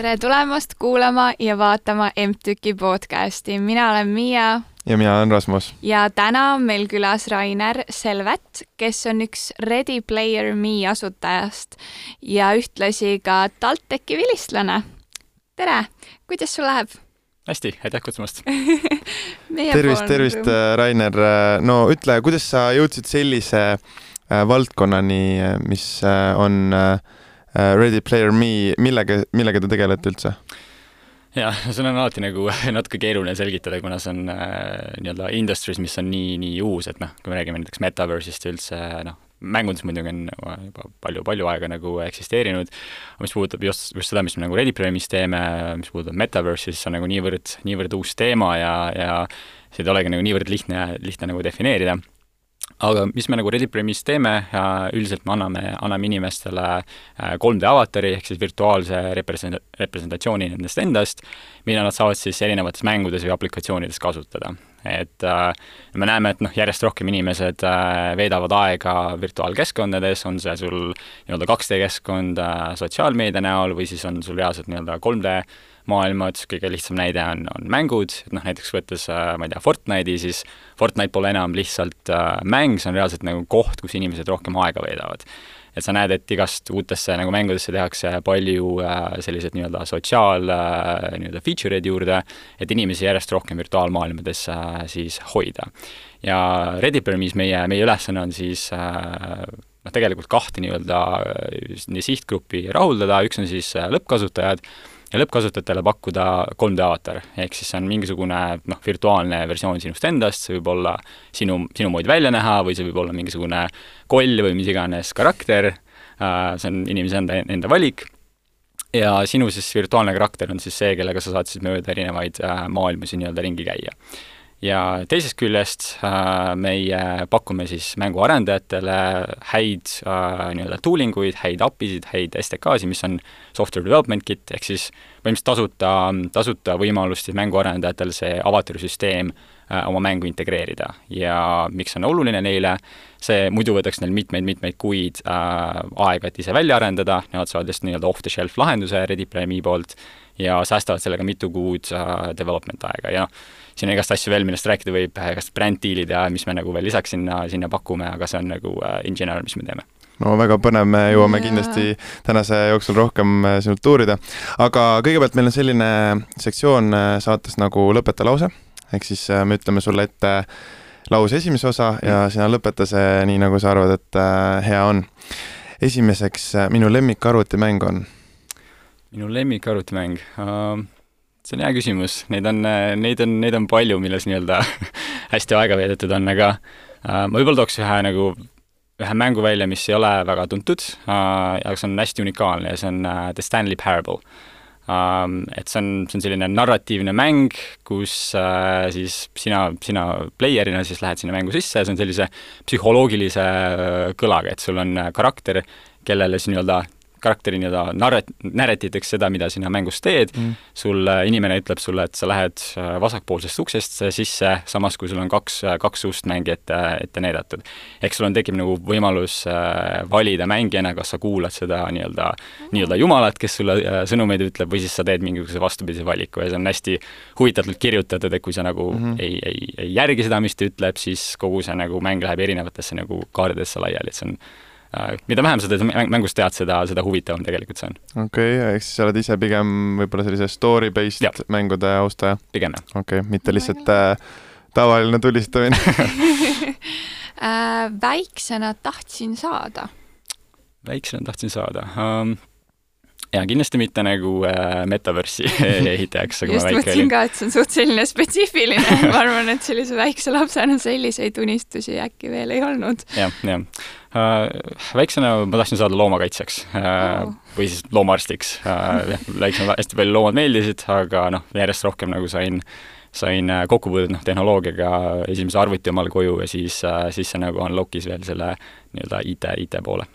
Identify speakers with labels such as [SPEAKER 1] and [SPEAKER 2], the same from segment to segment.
[SPEAKER 1] tere tulemast kuulama ja vaatama MTÜK-i podcasti, mina olen Miia.
[SPEAKER 2] ja mina olen Rasmus.
[SPEAKER 1] ja täna on meil külas Rainer Selvet, kes on üks Ready Player Me asutajast ja ühtlasi ka TalTechi vilistlane. tere, kuidas sul läheb?
[SPEAKER 3] hästi, aitäh kutsumast
[SPEAKER 2] tervist, tervist, äh, Rainer. Äh, no ütle, kuidas sa jõudsid sellise äh, valdkonnani, mis on Ready Player Me, millega, millega te tegelete üldse?
[SPEAKER 3] jah, seda on alati nagu natuke keeruline selgitada, kuna see on äh, nii-öelda industry's, mis on nii, nii uus, et noh, kui me räägime näiteks metaverse'ist üldse, noh, mängundus muidugi on juba palju-palju aega nagu eksisteerinud, aga mis puudutab just, just seda, mis me nagu Ready Playeris teeme, mis puudutab Metaverse'i, siis see on nagu niivõrd, niivõrd uus teema ja, ja seda ei olegi nagu niivõrd lihtne, lihtne nagu defineerida aga mis me nagu Ready Premis teeme, üldiselt me anname, anname inimestele 3D äh, avatari ehk siis virtuaalse represent-, representatsiooni nendest endast, mida nad saavad siis erinevates mängudes või aplikatsioonides kasutada. et äh, me näeme, et noh, järjest rohkem inimesed äh, veedavad aega virtuaalkeskkondades, on see sul nii-öelda 2D keskkond sotsiaalmeedia näol või siis on sul reaalselt nii-öelda 3D maailma, et kõige lihtsam näide on, on mängud, et noh, näiteks võttes äh, ma ei tea, Fortnite'i, siis Fortnite pole enam lihtsalt äh, mäng, see on reaalselt nagu koht, kus inimesed rohkem aega veedavad. et sa näed, et igast uutesse nagu mängudesse tehakse palju äh, selliseid nii-öelda sotsiaal nii-öelda feature eid juurde, et inimesi järjest rohkem virtuaalmaailmades siis hoida. ja Ready Permis meie, meie ülesanne on siis noh, tegelikult kahte nii-öelda äh, sihtgruppi rahuldada, üks on siis lõppkasutajad, ja lõppkasutajatele pakkuda 3D avatar, ehk siis see on mingisugune noh, virtuaalne versioon sinust endast, see võib olla sinu, sinu moodi välja näha või see võib olla mingisugune koll või mis iganes karakter, äh, see on inimese enda, enda valik, ja sinu siis virtuaalne karakter on siis see, kellega sa saad siis mööda erinevaid äh, maailmasid nii-öelda ringi käia ja teisest küljest äh, meie pakume siis mänguarendajatele häid äh, nii-öelda tooling uid, häid API-sid, häid STK-sid, mis on software development kit, ehk siis põhimõtteliselt tasuta, tasuta võimalust siis mänguarendajatel see avatari süsteem äh, oma mängu integreerida. ja miks on oluline neile, see muidu võtaks neil mitmeid-mitmeid kuid äh, aega, et ise välja arendada, nemad saavad just nii-öelda off-the-shelf lahenduse Ready Player Me poolt ja säästavad sellega mitu kuud äh, development aega. Ja noh, siin on igast asju veel, millest rääkida võib, igast bränddiilid ja mis me nagu veel lisaks sinna, sinna pakume, aga see on nagu uh, in general, mis me teeme
[SPEAKER 2] no väga põnev, me jõuame yeah. kindlasti tänase jooksul rohkem äh, sinult uurida. aga kõigepealt meil on selline sektsioon äh, saates nagu lõpeta lause, ehk siis me ütleme sulle ette lause esimese osa ja mm. sina lõpeta see nii, nagu sa arvad, et hea on. esimeseks, minu lemmik arvutimäng on?
[SPEAKER 3] minu lemmik arvutimäng uh see on hea küsimus, neid on, neid on, neid on palju, milles nii-öelda hästi aega veedetud on, aga äh, ma võib-olla tooks ühe nagu, ühe mängu välja, mis ei ole väga tuntud äh,, aga see on hästi unikaalne ja see on äh, The Stanley Parable um,. Et see on, see on selline narratiivne mäng, kus äh, siis sina, sina player'ina siis lähed sinna mängu sisse ja see on sellise psühholoogilise äh, kõlaga, et sul on äh, karakter, kellele siis nii-öelda karakteri nii-öelda narrat-, narratiitakse seda, mida sina mängus teed mm., sul inimene ütleb sulle, et sa lähed äh, vasakpoolsest uksest sisse, samas kui sul on kaks, äh, kaks ust mängi ette, ette näidatud. ehk sul on, tekib nagu võimalus äh, valida mängijana, kas sa kuulad seda nii-öelda, nii-öelda jumalat, kes sulle sõnumeid ütleb, või siis sa teed mingisuguse vastupidise valiku ja see on hästi huvitavalt kirjutatud, et kui sa nagu mm -hmm. ei, ei, ei järgi seda, mis ta ütleb, siis kogu see nagu mäng läheb erinevatesse nagu kaardidesse laiali, et see on Äh, mida vähem sa teda mängust tead, seda, seda huvitavam tegelikult see on.
[SPEAKER 2] okei okay,, ehk siis sa oled ise pigem võib-olla sellise story-based ja. mängude austaja?
[SPEAKER 3] pigem jah.
[SPEAKER 2] okei okay,, mitte lihtsalt äh, tavaline tulistamine
[SPEAKER 1] äh, väiksena tahtsin saada?
[SPEAKER 3] väiksena tahtsin saada um,? jaa, kindlasti mitte nagu äh, metaversi ehitajaks,
[SPEAKER 1] aga just mõtlesin ka, et see on suht selline spetsiifiline ma arvan, et sellise väikse lapsena selliseid unistusi äkki veel ei olnud
[SPEAKER 3] ja,. jah, jah Äh, väiksena ma tahtsin saada loomakaitsjaks oh. või siis loomaarstiks. Äh, väiksena hästi palju loomad meeldisid, aga noh, järjest rohkem nagu sain, sain kokkupuudet noh, tehnoloogiaga, esimese arvuti omale koju ja siis, siis see nagu unlock'is veel selle nii-öelda IT, IT poole.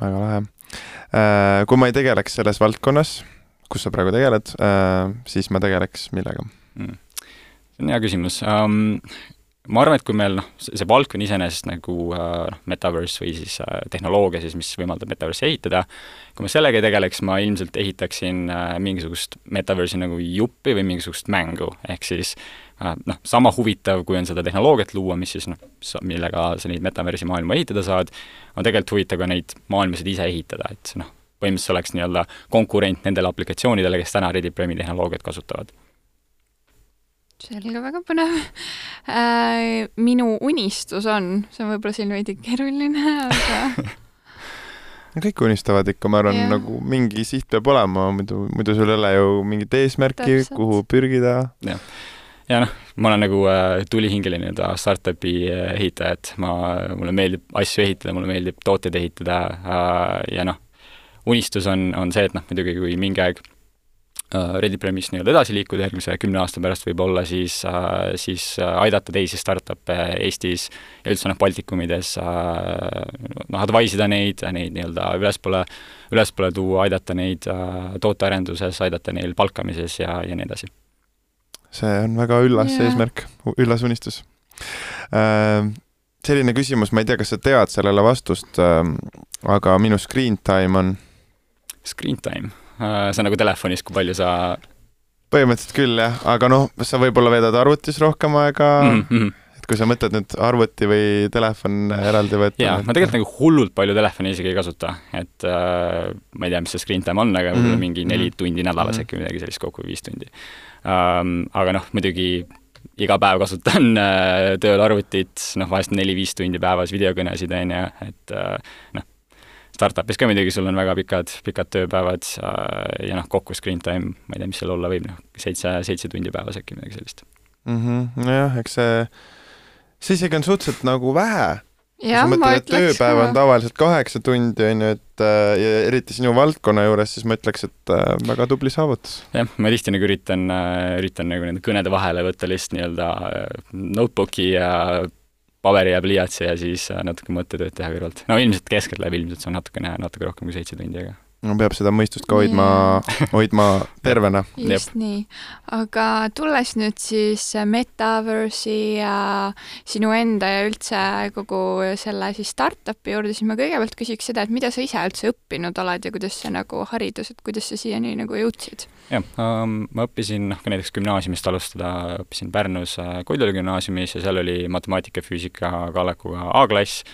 [SPEAKER 2] väga lahe. Kui ma ei tegeleks selles valdkonnas, kus sa praegu tegeled, siis ma tegeleks millega mm.?
[SPEAKER 3] see on hea küsimus um, ma arvan, et kui meil noh, see valdkond iseenesest nagu noh, metaverse või siis tehnoloogia siis, mis võimaldab metaverse'i ehitada, kui ma sellega ei tegeleks, ma ilmselt ehitaksin mingisugust metaverse'i nagu juppi või mingisugust mängu, ehk siis noh, sama huvitav, kui on seda tehnoloogiat luua, mis siis noh, millega sa neid metaverse'i maailma ehitada saad, on tegelikult huvitav ka neid maailmasid ise ehitada, et noh, põhimõtteliselt oleks nii-öelda konkurent nendele aplikatsioonidele, kes täna Ready Premi tehnoloogiat kasutavad.
[SPEAKER 1] Selge, väga põnev äh,. minu unistus on, see on võib-olla siin veidi keeruline, aga
[SPEAKER 2] kõik unistavad ikka, ma arvan, nagu mingi siht peab olema, muidu, muidu sul ei ole ju mingit eesmärki, kuhu pürgida.
[SPEAKER 3] jah, ja noh, ma olen nagu äh, tulihingeline nii-öelda startup'i äh, ehitaja, et ma, mulle meeldib asju ehitada, mulle meeldib tooteid ehitada äh, ja noh, unistus on, on see, et noh, muidugi kui mingi aeg äh, Ready Premis nii-öelda edasi liikuda järgmise kümne aasta pärast võib-olla, siis, äh, siis äh, aidata teisi startup'e Eestis ja üldse noh, Baltikumides noh, advise ida neid, neid nii-öelda ülespoole, ülespoole tuua, aidata neid tootearenduses, aidata neil palkamises ja, ja nii edasi.
[SPEAKER 2] see on väga üllas yeah. eesmärk, üllas unistus selline küsimus, ma ei tea, kas sa tead sellele vastust, aga minu screen time on
[SPEAKER 3] Screen time, äh, see on nagu telefonis, kui palju sa
[SPEAKER 2] põhimõtteliselt küll jah, aga noh, sa võib-olla veedad arvutis rohkem aega mm, -hmm. kui sa mõtled nüüd arvuti või telefon eraldi võtta.
[SPEAKER 3] jaa, ma tegelikult nagu hullult palju telefoni isegi ei kasuta, et äh, ma ei tea, mis see screen time on, aga võib-olla mm -hmm. mingi neli mhm. tundi nädalas mm -hmm. äkki midagi sellist, kokku viis tundi um,. Aga noh, muidugi iga päev kasutan äh, tööl arvutit, noh vahest neli-viis tundi päevas videokõnesid, on ju, et äh, noh, startup'is ka muidugi sul on väga pikad, pikad tööpäevad äh, ja noh, kokku screen time, ma ei tea, mis seal olla võib, noh, seitse, seitse tundi päevas äkki midagi sellist
[SPEAKER 2] mm. -hmm. nojah, eks see, see isegi on suhteliselt nagu vähe.
[SPEAKER 1] Ja,
[SPEAKER 2] sa mõtled, et tööpäev on tavaliselt kaheksa tundi, on ju, et äh, ja eriti sinu valdkonna juures, siis ma ütleks, et äh, väga tubli saavutus.
[SPEAKER 3] jah, ma tihti nagu üritan, üritan nagu nende kõnede vahele võtta lihtsalt nii-öelda notebooki ja paberi ja pliiatsi ja siis äh, natuke mõttetööd teha kõrvalt. no ilmselt keskeltläbi ilmselt see on natukene, natuke rohkem kui seitse tundi, aga
[SPEAKER 2] no peab seda mõistust ka hoidma yeah., hoidma tervena.
[SPEAKER 1] just Jep. nii. aga tulles nüüd siis Metaverse'i ja sinu enda ja üldse kogu selle siis startup'i juurde, siis ma kõigepealt küsiks seda, et mida sa ise üldse õppinud oled ja kuidas see nagu haridus, et kuidas sa siiani nagu jõudsid?
[SPEAKER 3] jah um,, ma õppisin, noh, ka näiteks gümnaasiumist alustada, õppisin Pärnus äh, Koidula gümnaasiumis ja seal oli matemaatika, füüsika, kallekuga A-klass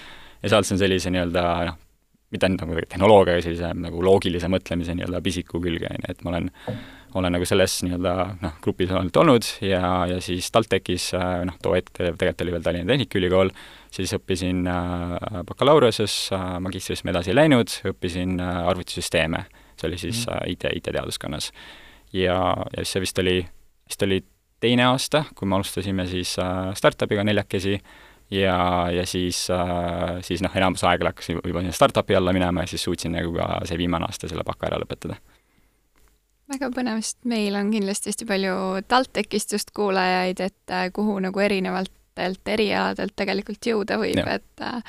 [SPEAKER 3] ja sealt sain sellise nii-öelda noh, mitte ainult nagu tehnoloogiaga, sellise nagu loogilise mõtlemise nii-öelda pisiku külge, on ju, et ma olen, olen nagu selles nii-öelda noh, grupis olnud olnud ja, ja siis TalTechis noh, too hetk tegelikult oli veel Tallinna Tehnikaülikool, siis õppisin äh, bakalaureuses äh,, magistrisse ma edasi ei läinud, õppisin äh, arvutisüsteeme, see oli siis mm. äh, IT, IT-teaduskonnas. ja, ja siis see vist oli, vist oli teine aasta, kui me alustasime siis äh, startup'iga neljakesi ja, ja siis, äh, siis noh, enamus aega hakkas juba sinna startup'i alla minema ja siis suutsin nagu ka see viimane aasta selle baka ära lõpetada.
[SPEAKER 1] väga põnev, sest meil on kindlasti hästi palju TalTechist just kuulajaid, et äh, kuhu nagu erinevatelt erialadelt tegelikult jõuda võib, et äh,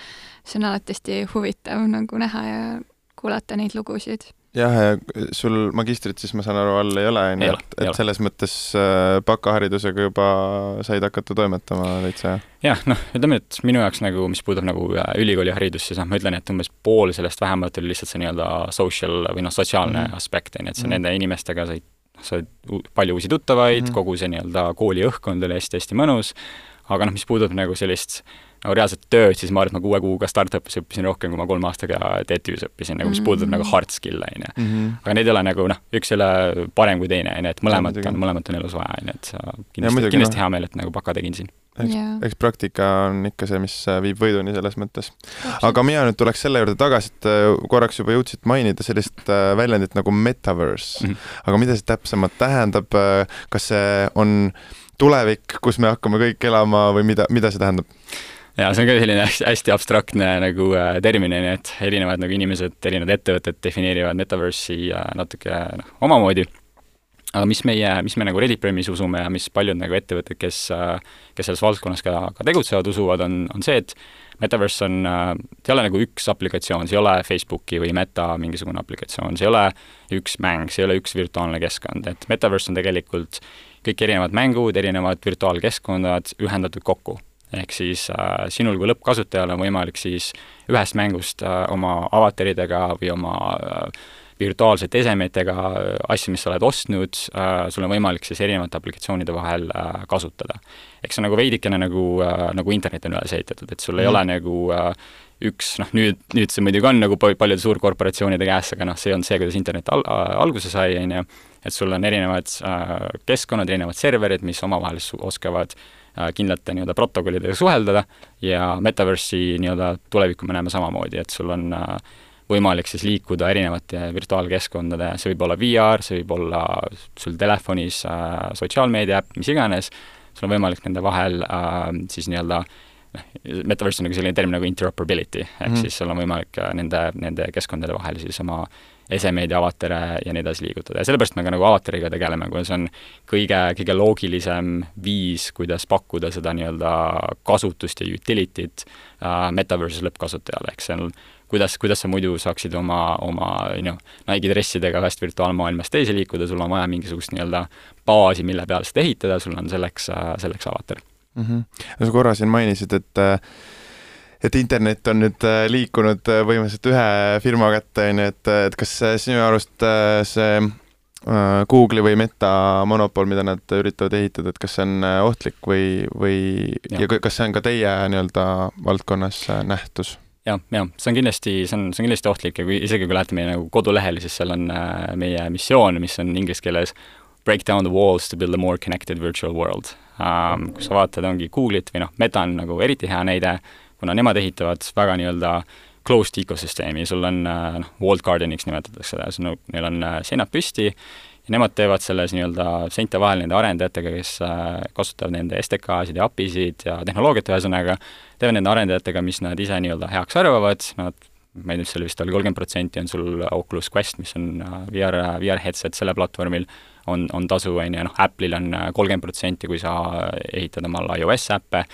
[SPEAKER 1] see on alati hästi huvitav nagu näha ja kuulata neid lugusid
[SPEAKER 2] jah, ja sul magistrit siis ma saan aru, all ei ole, on ju, et, et selles mõttes äh, bakaharidusega juba said hakata toimetama täitsa, jah?
[SPEAKER 3] jah, noh, ütleme, et minu jaoks nagu, mis puudutab nagu äh, ülikooliharidust, siis noh, ma ütlen, et umbes pool sellest vähemalt oli lihtsalt see nii-öelda social või noh, sotsiaalne mm -hmm. aspekt, on ju, et sa mm -hmm. nende inimestega said, said palju uusi tuttavaid mm, -hmm. kogu see nii-öelda kooli õhkkond oli hästi-hästi mõnus, aga noh, mis puudutab nagu sellist nagu reaalset tööd, siis ma arvan, et ma kuue kuuga startup'is õppisin rohkem, kui ma kolme aastaga TTÜ-s õppisin, nagu mis mm -hmm. puudutab nagu hard skill'e, on ju. Mhm. aga need ei ole nagu noh, üks ei ole parem kui teine, on ju, et mõlemat on, mõlemat on elus vaja, on ju, et sa kindlasti, kindlasti no. hea meel, et nagu baka tegin siin
[SPEAKER 2] eks yeah., eks praktika on ikka see, mis äh, viib võiduni selles mõttes. aga mina nüüd tuleks selle juurde tagasi, et äh, korraks juba jõudsid mainida sellist äh, väljendit nagu metaverse mm. -hmm. aga mida see täpsemalt tähendab, kas see on tulevik, kus me hakkame kõik elama või mida, mida see tähendab?
[SPEAKER 3] ja see on ka selline hästi, abstraktne nagu äh, termin, on ju, et erinevad nagu inimesed, erinevad ettevõtted defineerivad metaverse'i äh, natuke noh, omamoodi, aga mis meie, mis me nagu Reddit Premis usume ja mis paljud nagu ettevõtted, kes, äh, kes selles valdkonnas ka, ka tegutsevad, usuvad, on, on see, et metaverse on, see ei ole nagu üks aplikatsioon, see ei ole Facebooki või Meta mingisugune aplikatsioon, see ei ole üks mäng, see ei ole üks virtuaalne keskkond, et metaverse on tegelikult kõik erinevad mängud, erinevad virtuaalkeskkonnad ühendatud kokku ehk siis äh, sinul kui lõppkasutajal on võimalik siis ühest mängust äh, oma avataridega või oma äh, virtuaalsete esemetega asju, mis sa oled ostnud äh,, sul on võimalik siis erinevate aplikatsioonide vahel äh, kasutada. eks see on nagu veidikene nagu äh,, nagu internet on üles ehitatud, et sul mm. ei mhm. ole nagu äh, üks, noh nüüd, nüüd see muidugi on nagu paljude suurkorporatsioonide käes, aga noh, see on see, kuidas internet al-, alguse sai, on ju, et sul on erinevad äh, keskkonnad, erinevad serverid, mis omavahel oskavad äh, kindlate nii-öelda protokollidega suheldada ja Metaverse'i nii-öelda tulevikku me näeme samamoodi, et sul on äh, võimalik siis liikuda erinevate virtuaalkeskkondade, see võib olla VR, see võib olla sul telefonis äh, sotsiaalmeedia äpp, mis iganes, sul on võimalik nende vahel äh, siis nii-öelda noh, metaverse on nagu selline termin nagu interoperability, ehk mm -hmm. siis sul on võimalik äh, nende, nende keskkondade vahel siis oma esemeid ja avatare ja nii edasi liigutada ja sellepärast me ka nagu avatariga tegeleme, kuna see on kõige, kõige loogilisem viis, kuidas pakkuda seda nii-öelda kasutust ja utility't äh, metaverse'is lõppkasutajale, ehk see on kuidas, kuidas sa muidu saaksid oma, oma noh, Nike dressidega ühest virtuaalmaailmast teise liikuda, sul on vaja mingisugust nii-öelda baasi, mille peale seda ehitada, sul on selleks, selleks avatar
[SPEAKER 2] mm. -hmm. sa korra siin mainisid, et et internet on nüüd liikunud põhimõtteliselt ühe firma kätte, on ju, et, et kas sinu arust see Google'i või Meta monopol, mida nad üritavad ehitada, et kas see on ohtlik või, või ja, ja kas see on ka teie nii-öelda valdkonnas nähtus?
[SPEAKER 3] jah, jah, see on kindlasti, see on, see on kindlasti ohtlik ja kui isegi kui lähete meie nagu kodulehele, siis seal on äh, meie missioon, mis on inglise keeles break down the walls to build a more connected virtual world um,. kui sa vaatad, ongi Google'it või noh, Meta on nagu eriti hea näide, kuna nemad ehitavad väga nii-öelda closed ecosüsteemi, sul on äh, noh, walled garden'iks nimetatakse seda, sul on, neil on äh, seinad püsti ja nemad teevad selles nii-öelda seinte vahel nende arendajatega, kes äh, kasutavad nende STK-sid ja API-sid ja tehnoloogiat ühesõnaga, teevad nende arendajatega, mis nad ise nii-öelda heaks arvavad, nad ma ei tea, seal vist oli kolmkümmend protsenti on sul Oculus Quest, mis on VR, VR headset selle platvormil, on, on tasu, on ju, noh, Apple'il on kolmkümmend protsenti, kui sa ehitad omale iOS äppe,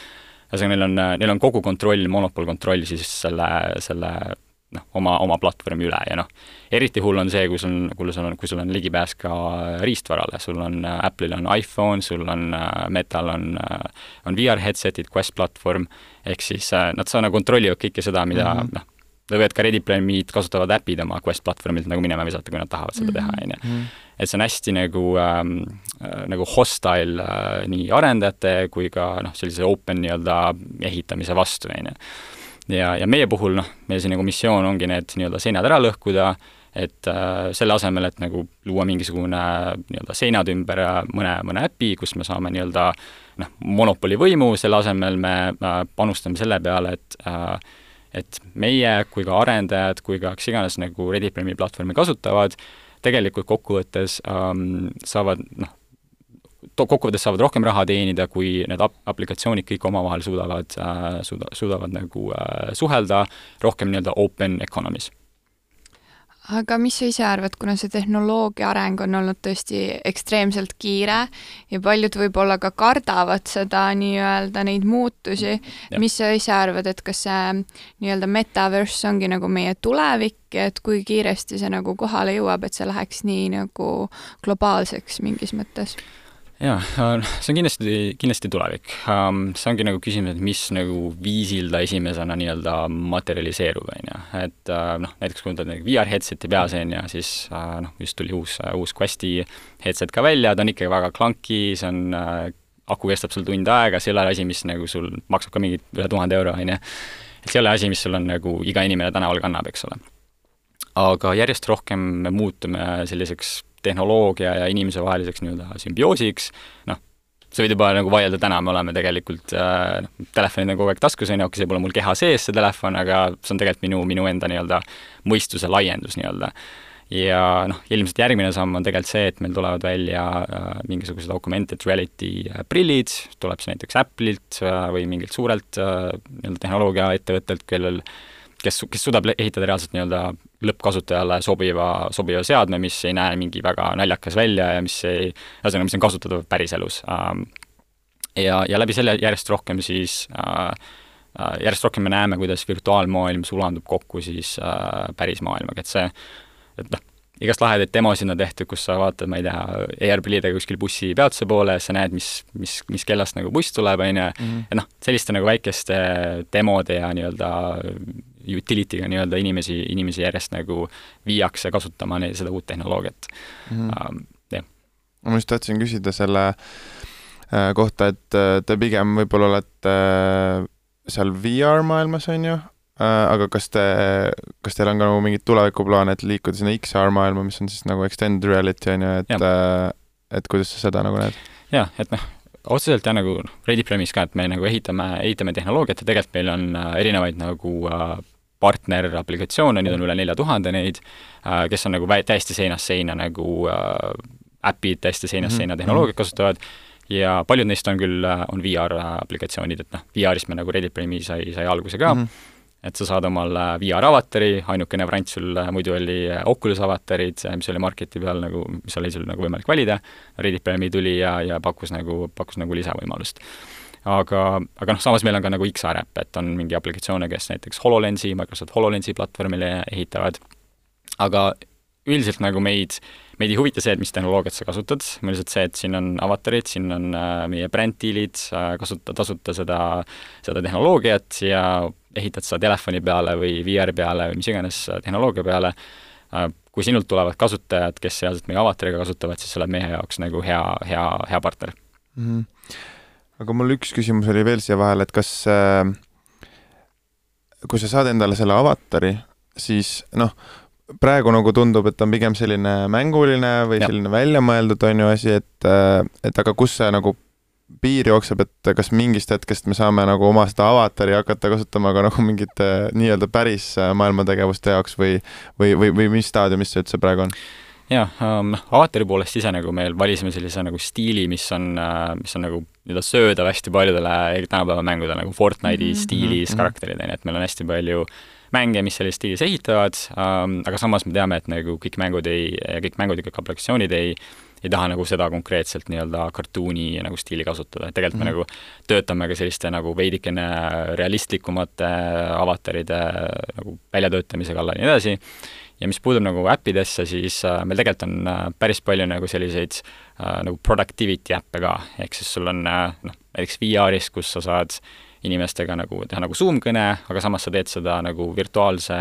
[SPEAKER 3] ühesõnaga, neil on, neil on kogu kontroll, monopolkontroll siis selle, selle noh, oma, oma platvormi üle ja noh, eriti hull on see, kui sul, kui sul on, kui sul on ligipääs ka riistvarale, sul on Apple'il on iPhone, sul on Metal on on VR headset'id, Quest platvorm, ehk siis äh, nad saavad, kontrollivad kõike seda, mida mm -hmm. noh, nad võivad ka Ready Player Me'd kasutavad äpid oma Quest platvormilt nagu minema visata, kui nad tahavad seda teha, on ju. Mhm. et see on hästi nagu ähm,, äh, nagu hostile äh, nii arendajate kui ka noh, sellise open nii-öelda ehitamise vastu, on ju ja, ja meie puhul noh, meie see nagu missioon ongi need nii-öelda seinad ära lõhkuda, et äh, selle asemel, et nagu luua mingisugune nii-öelda seinad ümber mõne, mõne äpi, kus me saame nii-öelda noh, monopoli võimu, selle asemel me äh, panustame selle peale, et äh, et meie kui ka arendajad kui ka kes iganes nagu Reddit-Premi platvormi kasutavad, tegelikult kokkuvõttes ähm, saavad noh, kokkuvõttes saavad rohkem raha teenida, kui need ap-, aplikatsioonid kõik omavahel suudavad äh,, suuda, suudavad nagu äh, suhelda rohkem nii-öelda open economy's
[SPEAKER 1] aga mis sa ise arvad, kuna see tehnoloogia areng on olnud tõesti ekstreemselt kiire ja paljud võib-olla ka kardavad seda nii-öelda neid muutusi, mis sa ise arvad, et kas see nii-öelda metaverse ongi nagu meie tulevik, et kui kiiresti see nagu kohale jõuab, et see läheks nii nagu globaalseks mingis mõttes?
[SPEAKER 3] Jaa, see on kindlasti, kindlasti tulevik. See ongi nagu küsimus, et mis nagu viisil ta esimesena nii-öelda materialiseerub, on ju. et äh, noh, näiteks kui võtad VR headset'i peas, on ju, siis äh, noh, just tuli uus, uus Questi headset ka välja, ta on ikkagi väga clunky, see on äh, aku kestab sul tund aega, see ei ole asi, mis nagu sul maksab ka mingit üle tuhande euro, on ju. et see ei ole asi, mis sul on nagu iga inimene tänaval kannab, eks ole. aga järjest rohkem me muutume selliseks tehnoloogia ja inimese vaheliseks nii-öelda sümbioosiks, noh, sa võid juba nagu vaielda, täna me oleme tegelikult äh,, noh, telefonid on kogu aeg taskus, on ju, okei, see pole mul keha sees, see telefon, aga see on tegelikult minu, minu enda nii-öelda mõistuse laiendus nii-öelda. ja noh, ilmselt järgmine samm on tegelikult see, et meil tulevad välja äh, mingisugused augmented reality äh, prillid, tuleb see näiteks Apple'ilt äh, või mingilt suurelt äh, nii-öelda tehnoloogiaettevõttelt, kellel äh, kes, kes suudab ehitada reaalselt nii-öelda lõppkasutajale sobiva, sobiva seadme, mis ei näe mingi väga naljakas välja ja mis ei, ühesõnaga, mis on kasutatav päriselus. Ähm, ja, ja läbi selle järjest rohkem siis äh, äh, järjest rohkem me näeme, kuidas virtuaalmaailm sulandub kokku siis äh, päris maailmaga, et see, et noh, igast lahedaid demosid on tehtud, kus sa vaatad, ma ei tea, AR-prillidega kuskil bussipeatuse poole, sa näed, mis, mis, mis kellast nagu buss tuleb, on ju,
[SPEAKER 2] Mhm.
[SPEAKER 3] ja noh, selliste nagu väikeste demode ja nii-öelda utility'ga nii-öelda inimesi, inimesi järjest nagu viiakse kasutama neid, seda uut tehnoloogiat
[SPEAKER 2] Mhm.
[SPEAKER 3] um,. jah,
[SPEAKER 2] ma just tahtsin küsida selle äh, kohta, et äh, te pigem võib-olla olete äh, seal VR-maailmas, on ju, aga kas te, kas teil on ka nagu mingeid tulevikuplaane, et liikuda sinna XR-maailma, mis on siis nagu extended reality, on ju, et et kuidas sa seda nagu näed?
[SPEAKER 3] jah, et noh, otseselt jah, nagu Ready Premise ka, et me nagu ehitame, ehitame tehnoloogiat ja tegelikult meil on erinevaid nagu äh, partneraplikatsioone, neid on üle nelja tuhande neid äh,, kes on nagu täiesti seinast seina nagu äh, äpid täiesti seinast
[SPEAKER 2] Mhm,
[SPEAKER 3] seina tehnoloogiat kasutavad. Ja paljud neist on küll, on VR-aplikatsioonid, et noh, VR-ist me nagu Ready Premise sai, sai alguse ka. Mm,
[SPEAKER 2] Mhm.
[SPEAKER 3] -hmm et sa saad omal VR-avatari, ainukene variant sul äh, muidu oli äh, Oculus avatarid, mis oli marketi peal nagu, mis oli sul nagu võimalik valida, Reddit Premi tuli ja, ja pakkus nagu, pakkus nagu lisavõimalust. aga, aga noh, samas meil on ka nagu XR äpp, et on mingi aplikatsioone, kes näiteks HoloLensi, Microsoft HoloLensi platvormile ehitavad, aga üldiselt nagu meid, meid ei huvita see, et mis tehnoloogiat sa kasutad, meil lihtsalt see, et siin on avatarid, siin on äh, meie bränddiilid äh,, kasuta tasuta seda, seda tehnoloogiat ja ehitad seda telefoni peale või VR peale või mis iganes tehnoloogia peale äh,, kui sinult tulevad kasutajad, kes reaalselt meie avatariga kasutavad, siis sa oled meie jaoks nagu hea, hea, hea partner
[SPEAKER 2] mm. -hmm. Aga mul üks küsimus oli veel siia vahele, et kas äh, kui sa saad endale selle avatari, siis noh, praegu nagu tundub, et on pigem selline mänguline või ja. selline väljamõeldud, on ju, asi, et, et aga kus see nagu piir jookseb, et kas mingist hetkest me saame nagu oma seda avatari hakata kasutama ka nagu mingite nii-öelda päris maailmategevuste jaoks või, või, või, või mis staadiumis see üldse praegu on?
[SPEAKER 3] jah um,, avatari poolest ise nagu me valisime sellise nagu stiili, mis on, mis on nagu nii-öelda söödav hästi paljudele tänapäeva mängudele nagu Fortnite'i mm -hmm. stiilis mm -hmm. karakterid, on ju, et meil on hästi palju mänge, mis selles stiilis ehitavad um,, aga samas me teame, et nagu kõik mängud ei, kõik mängud ja kõik aplikatsioonid ei ei taha nagu seda konkreetselt nii-öelda kartuuni nagu stiili kasutada, et tegelikult mm -hmm. me nagu töötame ka selliste nagu veidikene realistlikumate avataride nagu väljatöötamise kallal ja nii edasi, ja mis puudub nagu äppidesse, siis äh, meil tegelikult on äh, päris palju nagu selliseid äh, nagu productivity äppe ka, ehk siis sul on noh, näiteks VR-is, kus sa saad inimestega nagu teha nagu Zoom-kõne, aga samas sa teed seda nagu virtuaalse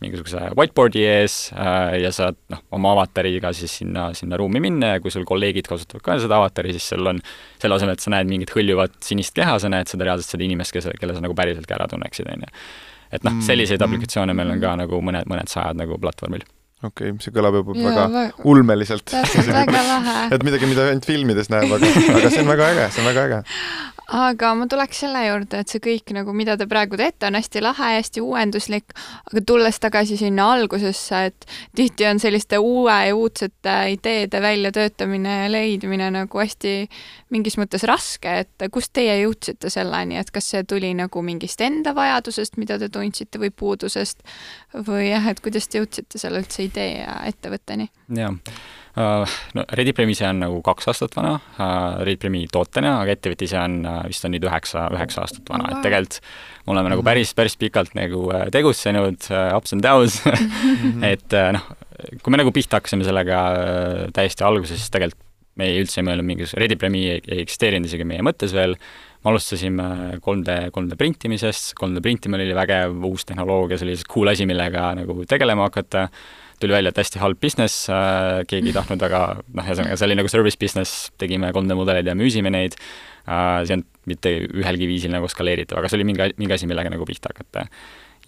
[SPEAKER 3] mingisuguse whiteboard'i ees äh, ja saad noh, oma avatariga siis sinna, sinna ruumi minna ja kui sul kolleegid kasutavad ka seda avatari, siis sul on selle asemel, et sa näed mingit hõljuvat sinist keha, sa näed seda reaalselt seda inimest, kes, kelle sa nagu päriselt ka ära tunneksid, on ju. Et noh, selliseid aplikatsioone meil on ka nagu mõned, mõned sajad nagu platvormil
[SPEAKER 2] okei okay,, see kõlab juba ja, väga, väga ulmeliselt.
[SPEAKER 1] täpselt, väga lahe.
[SPEAKER 2] et midagi, mida ainult filmides näeb, aga, aga see on väga äge, see on väga äge
[SPEAKER 1] aga ma tuleks selle juurde, et see kõik nagu, mida te praegu teete, on hästi lahe, hästi uuenduslik, aga tulles tagasi sinna algusesse, et tihti on selliste uue ja uudsete ideede väljatöötamine ja leidmine nagu hästi mingis mõttes raske, et kust teie jõudsite selleni, et kas see tuli nagu mingist enda vajadusest, mida te tundsite või puudusest? Või jah, et kuidas te jõudsite selle üldse idee ja ettevõtteni?
[SPEAKER 3] jah Uh, no Readipremi ise on nagu kaks aastat vana uh,, Readipremi tootena, aga ettevõte ise on uh, vist on nüüd üheksa, üheksa aastat vana. oh,, et tegelikult me oleme nagu päris, päris pikalt nagu tegutsenud ups and downs. Et uh, noh, kui me nagu pihta hakkasime sellega täiesti alguses, siis tegelikult me ei üldse ei mõelnud mingisuguse, Readipremi ei, ei eksisteerinud isegi meie mõttes veel, me alustasime 3D, 3D printimisest, 3D printimine oli vägev uus tehnoloogia, see oli lihtsalt cool asi, millega nagu tegelema hakata tuli välja, et hästi halb business äh,, keegi ei tahtnud väga, noh, ühesõnaga see oli nagu service business, tegime 3D mudeleid ja müüsime neid äh,, see olnud mitte ühelgi viisil nagu skaleeritav, aga see oli mingi, mingi asi, millega nagu pihta hakata.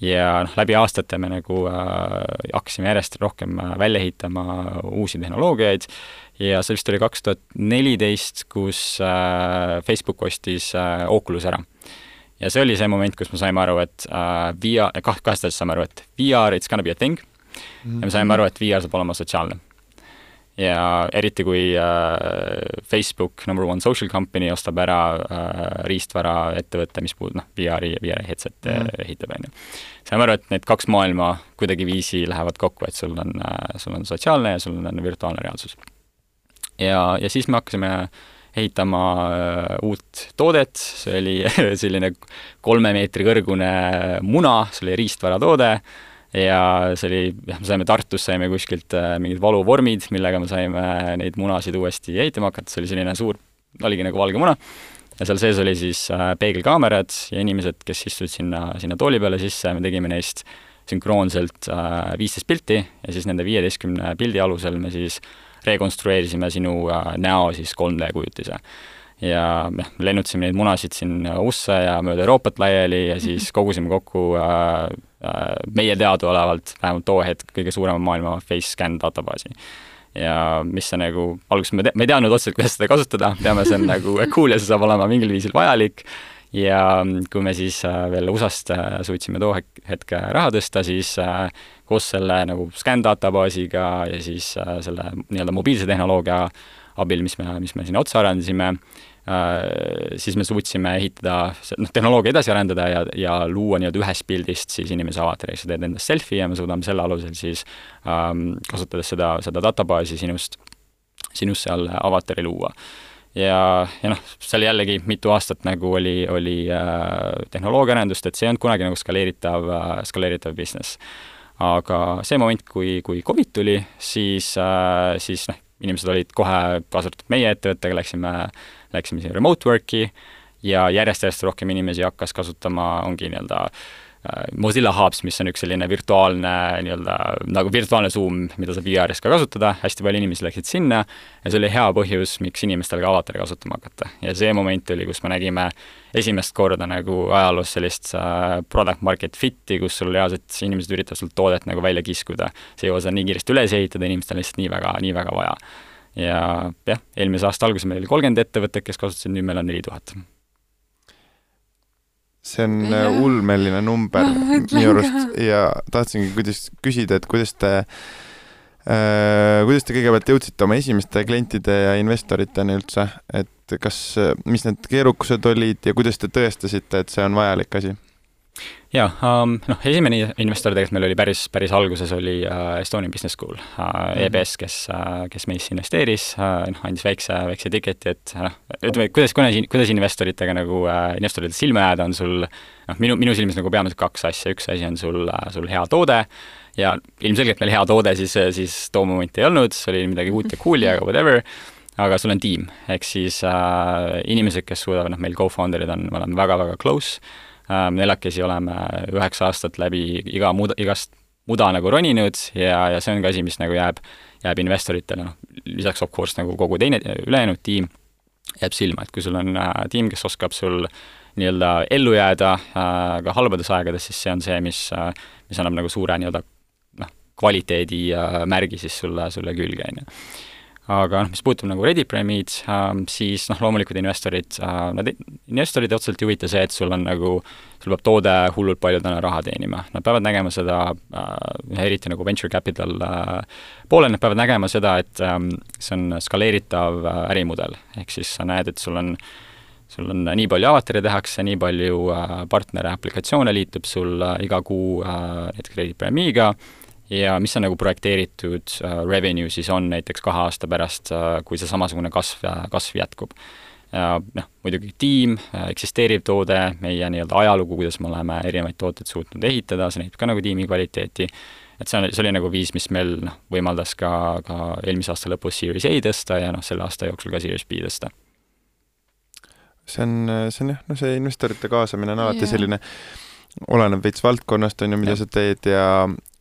[SPEAKER 3] ja noh, läbi aastate me nagu äh, hakkasime järjest rohkem välja ehitama uusi tehnoloogiaid ja see vist oli kaks tuhat neliteist, kus äh, Facebook ostis äh, Oculus ära ja see oli see moment, kus me saime aru, et äh, VR, kah-, kahest asjast saime aru, et VR, it's gonna be a thing mm. ja me saime aru, et VR saab olema sotsiaalne. ja eriti, kui äh, Facebook, number one social company, ostab ära äh, riistvaraettevõtte, mis puudub, noh, VR-i, VR-i headset'e mm. ehitab, on ju. saime aru, et need kaks maailma kuidagiviisi lähevad kokku, et sul on äh,, sul on sotsiaalne ja sul on virtuaalne reaalsus. ja, ja siis me hakkasime ehitama äh, uut toodet, see oli selline kolme meetri kõrgune muna, see oli riistvaratoode ja see oli, jah, me saime Tartus, saime kuskilt äh, mingid valuvormid, millega me saime neid munasid uuesti ehitama hakata, see oli selline suur, oligi nagu valge muna, ja seal sees oli siis äh, peegelkaamerad ja inimesed, kes istusid sinna, sinna tooli peale sisse, me tegime neist sünkroonselt viisteist pilti ja siis nende viieteistkümne pildi alusel me siis rekonstrueerisime sinu näo siis 3D kujutise ja noh, lennutasime neid munasid siin USA ja mööda Euroopat laiali ja siis mhm. kogusime kokku äh, äh, meie teadaolevalt vähemalt too hetk kõige suurema maailma face scan databaasi. ja mis see nagu, alguses me, me ei teadnud otseselt, kuidas seda kasutada, teame, see on nagu cool ja see saab olema mingil viisil vajalik, ja kui me siis äh, veel USA-st äh, suutsime too hetke raha tõsta, siis äh, koos selle nagu scan databaasiga ja siis selle nii-öelda mobiilse tehnoloogia abil, mis me, mis me sinna otsa arendasime, Äh, siis me suutsime ehitada, noh, tehnoloogia edasi arendada ja, ja luua nii-öelda ühest pildist siis inimese avatari, sa teed endast selfie ja me suudame selle alusel siis ähm, kasutades seda, seda databaasi sinust, sinust seal avatari luua ja, ja noh, seal jällegi mitu aastat nagu oli, oli äh, tehnoloogiaarendust, et see ei olnud kunagi nagu skaleeritav äh,, skaleeritav business. aga see moment, kui, kui Covid tuli, siis äh,, siis noh, inimesed olid kohe, kaasa arvatud meie ettevõttega, läksime läksime siin remote work'i ja järjest-järjest rohkem inimesi hakkas kasutama, ongi nii-öelda äh, Mozilla Hubs, mis on üks selline virtuaalne nii-öelda nagu virtuaalne Zoom, mida saab VR-is ka kasutada, hästi palju inimesi läksid sinna ja see oli hea põhjus, miks inimestel ka avatari kasutama hakata. ja see moment oli, kus me nägime esimest korda nagu ajaloos sellist uh, product market fit'i, kus sul reaalselt inimesed üritavad sul toodet nagu välja kiskuda. see ei jõua seda nii kiiresti üles ehitada, inimestel on lihtsalt nii väga, nii väga vaja ja jah, eelmise aasta alguses meil oli kolmkümmend ettevõtet, kes kasutasid, nüüd meil on neli tuhat.
[SPEAKER 2] See on ja. Äh, ulmeline number minu arust ja tahtsingi kuidas küsida, et kuidas te äh, kuidas te kõigepealt jõudsite oma esimeste klientide ja investoriteni üldse, et kas, mis need keerukused olid ja kuidas te tõestasite, et see on vajalik asi?
[SPEAKER 3] Jaa um,, noh, esimene investor tegelikult meil oli päris, päris alguses oli uh, Estonian Business School uh, mm, -hmm. EBS, kes uh,, kes meisse investeeris uh,, noh, andis väikse, väikse tiketi, et noh, ütleme, kuidas, kuidas, kuidas investoritega nagu uh,, investoritele silma jääda, on sul noh, minu, minu silmis nagu peamiselt kaks asja, üks asi on sul uh,, sul hea toode ja ilmselgelt meil hea toode siis, siis too moment ei olnud, see oli midagi uut ja cool'i, aga whatever, aga sul on tiim, ehk siis uh, inimesed, kes suudavad, noh, meil co-founder'id on, me oleme väga-väga close neljakesi oleme üheksa aastat läbi iga muda, igast muda nagu roninud ja, ja see on ka asi, mis nagu jääb, jääb investoritele, noh, lisaks of course nagu kogu teine, ülejäänud tiim jääb silma, et kui sul on äh, tiim, kes oskab sul nii-öelda ellu jääda äh, ka halbades aegades, siis see on see, mis äh,, mis annab nagu suure nii-öelda noh, kvaliteedi äh, siis sulle, sulle külge, on ju aga noh, mis puutub nagu Ready Pyramid äh,, siis noh, loomulikult investorid äh,, nad, investorid otseselt ei huvita see, et sul on nagu, sul peab toode hullult palju täna raha teenima, nad peavad nägema seda äh,, eriti nagu venture capital äh, poolel, nad peavad nägema seda, et äh, see on skaleeritav ärimudel, ehk siis sa näed, et sul on sul on nii palju avatari tehakse, nii palju partnere, aplikatsioone liitub sul iga kuu näiteks Ready Pyramidiga äh,, ja mis on nagu projekteeritud uh, revenue siis on näiteks kahe aasta pärast uh,, kui see samasugune kasv, kasv jätkub. ja noh, muidugi tiim, eksisteeriv toode, meie nii-öelda ajalugu, kuidas me oleme erinevaid tooteid suutnud ehitada, see näitab ka nagu tiimi kvaliteeti, et see on, see oli nagu viis, mis meil noh, võimaldas ka, ka eelmise aasta lõpus Series A tõsta ja noh, selle aasta jooksul ka Series B tõsta
[SPEAKER 2] see on, see on jah, no see investorite kaasamine on alati yeah. selline, oleneb veits valdkonnast, on ju, mida ja. sa teed ja,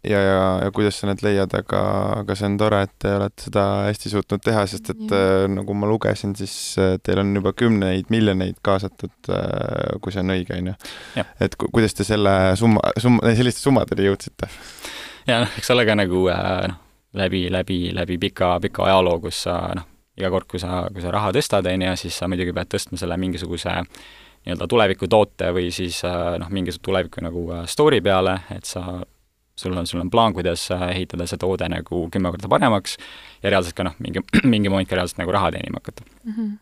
[SPEAKER 2] ja, ja, ja kuidas sa need leiad, aga, aga see on tore, et te olete seda hästi suutnud teha, sest et äh, nagu ma lugesin, siis äh, teil on juba kümneid miljoneid kaasatud äh,, kui see on õige, on ju. et ku, kuidas te selle summa, summa, selliste summadeni jõudsite?
[SPEAKER 3] ja noh, eks ole ka nagu noh, läbi, läbi, läbi pika, pika ajaloo, kus sa noh, iga kord, kui sa, kui sa raha tõstad, on ju, siis sa muidugi pead tõstma selle mingisuguse nii-öelda tulevikutoote või siis noh, mingisuguse tuleviku nagu story peale, et sa sul on, sul on plaan, kuidas äh, ehitada see toode nagu kümme korda paremaks ja reaalselt ka noh, mingi, mingi moment ka reaalselt nagu raha teenima hakata mm. -hmm.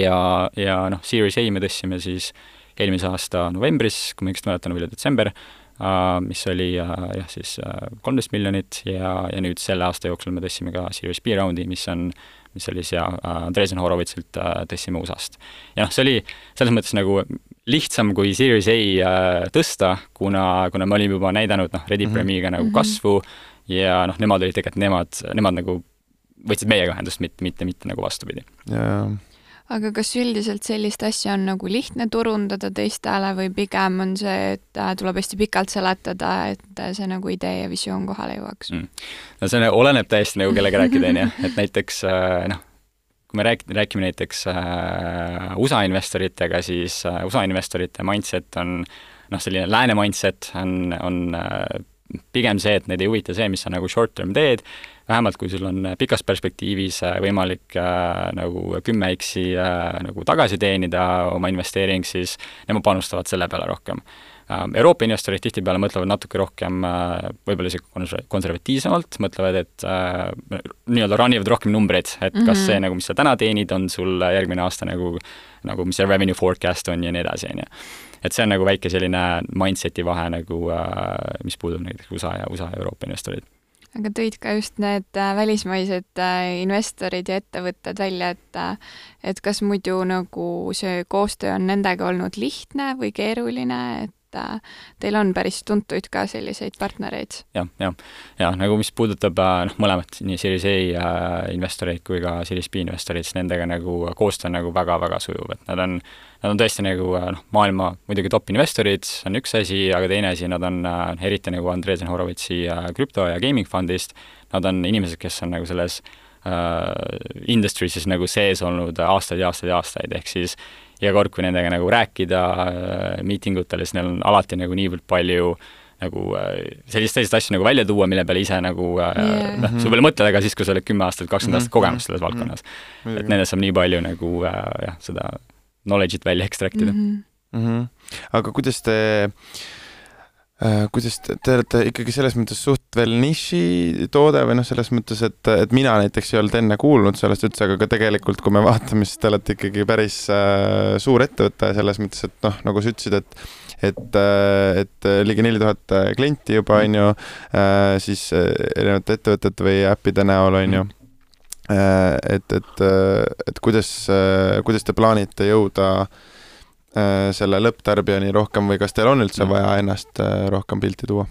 [SPEAKER 3] ja, ja noh, Series A me tõstsime siis eelmise aasta novembris, kui ma õigesti mäletan, oli detsember uh,, mis oli uh, jah, siis kolmteist miljonit ja, ja nüüd selle aasta jooksul me tõstsime ka Series B raundi, mis on mis oli siis ja uh, Andresen Horovitsilt tõstsime USA-st. ja noh, see oli selles mõttes nagu lihtsam kui Series A äh, tõsta, kuna, kuna me olime juba näidanud noh, Ready
[SPEAKER 2] Mhm.
[SPEAKER 3] Premie'ga nagu
[SPEAKER 1] Mhm.
[SPEAKER 3] kasvu ja noh, nemad olid tegelikult, nemad, nemad nagu võtsid meiega ühendust, mitte, mitte, mitte nagu vastupidi.
[SPEAKER 2] ja
[SPEAKER 1] aga kas üldiselt sellist asja on nagu lihtne turundada teistele või pigem on see, et äh, tuleb hästi pikalt seletada, et äh, see nagu idee ja visioon kohale jõuaks
[SPEAKER 3] Mm. no see oleneb täiesti nagu kellega rääkida, on ju, et näiteks äh, noh, kui me rääk-, räägime näiteks äh, USA investoritega, siis äh, USA investorite mindset on noh, selline lääne mindset on, on äh, pigem see, et neid ei huvita see, mis sa nagu short-term teed, vähemalt kui sul on pikas perspektiivis äh, võimalik äh, nagu kümme X-i äh, nagu tagasi teenida oma investeering, siis nemad panustavad selle peale rohkem Euroopa investorid tihtipeale mõtlevad natuke rohkem äh, võib-olla isegi konser-, konservatiivsemalt, mõtlevad, et äh, nii-öelda run ivad rohkem numbreid, et kas
[SPEAKER 1] Mhm.
[SPEAKER 3] see nagu, mis sa täna teenid, on sul järgmine aasta nagu, nagu mis see revenue forecast on ja nii edasi, on ju. et see on nagu väike selline mindset'i vahe nagu äh,, mis puudub näiteks USA ja USA ja Euroopa investorid.
[SPEAKER 1] aga tõid ka just need äh, välismaised äh, investorid ja ettevõtted välja, et äh, et kas muidu nagu see koostöö on nendega olnud lihtne või keeruline, et äh, teil on päris tuntuid ka selliseid partnereid?
[SPEAKER 3] jah, jah. ja nagu mis puudutab äh, noh, mõlemat, nii Series A äh, investoreid kui ka Series B investoreid, siis nendega nagu koostöö on nagu väga-väga sujuv, et nad on, nad on tõesti nagu noh, maailma muidugi top investorid, on üks asi, aga teine asi, nad on eriti nagu Andresen Horovitsi krüpto- ja gaming fondist, nad on inimesed, kes on nagu selles äh, industry's nagu sees olnud aastaid ja aastaid ja aastaid, ehk siis iga kord, kui nendega nagu rääkida äh, miitingutel, siis neil on alati nagu niivõrd palju nagu äh, sellist, selliseid asju nagu välja tuua, mille peale ise nagu äh,
[SPEAKER 1] Yeah.
[SPEAKER 3] noh, sa võib-olla mõtled, aga siis, kui sa oled kümme aastat, kakskümmend
[SPEAKER 2] Mhm.
[SPEAKER 3] aastat kogemust selles valdkonnas, et nendest saab nii palju nagu äh, jah, seda knowledge'it välja ekstraktida mm.
[SPEAKER 1] -hmm.
[SPEAKER 2] mm. -hmm. aga kuidas te äh, kuidas te, te olete ikkagi selles mõttes suht veel nišitoode või noh, selles mõttes, et, et mina näiteks ei olnud enne kuulnud sellest üldse, aga ka tegelikult, kui me vaatame, siis te olete ikkagi päris äh, suur ettevõte selles mõttes, et noh, nagu sa ütlesid, et et, äh, et ligi neli tuhat klienti juba on ju, siis äh, erinevate ettevõtete või äppide näol on ju Äh, et, et, et kuidas, kuidas te plaanite jõuda äh, selle lõpptarbijani rohkem või kas teil on üldse
[SPEAKER 3] Mm.
[SPEAKER 2] vaja ennast äh, rohkem pilti tuua?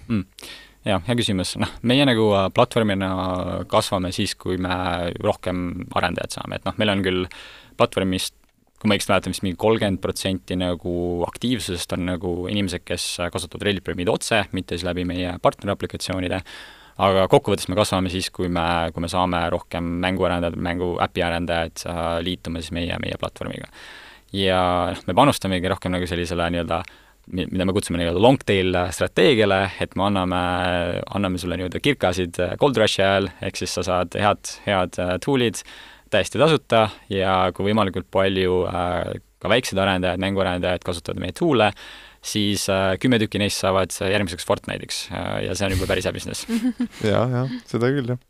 [SPEAKER 3] jah, hea küsimus, noh, meie nagu äh, platvormina kasvame siis, kui me rohkem arendajad saame, et noh, meil on küll platvormist kui ma õigesti mäletan, vist mingi kolmkümmend protsenti nagu aktiivsusest on nagu inimesed, kes kasutavad Reddit Premie'd otse, mitte siis läbi meie partneraplikatsioonide, aga kokkuvõttes me kasvame siis, kui me, kui me saame rohkem mänguarendajad, mängu äpi arendajad äh, liituma siis meie, meie platvormiga. Ja noh, me panustamegi rohkem nagu sellisele nii-öelda mi- mida me kutsume nii-öelda long tail strateegiale, et me anname, anname sulle nii-öelda kirkasid Gold Rushi ajal, ehk siis sa saad head, head äh, tool'id täiesti tasuta ja kui võimalikult palju äh, ka väiksed arendajad, mänguarendajad kasutavad meie tool'e, siis äh, kümme tükki neist saavad järgmiseks Fortnite'iks ja see on juba päris hea business.
[SPEAKER 2] ja, ja seda küll, jah.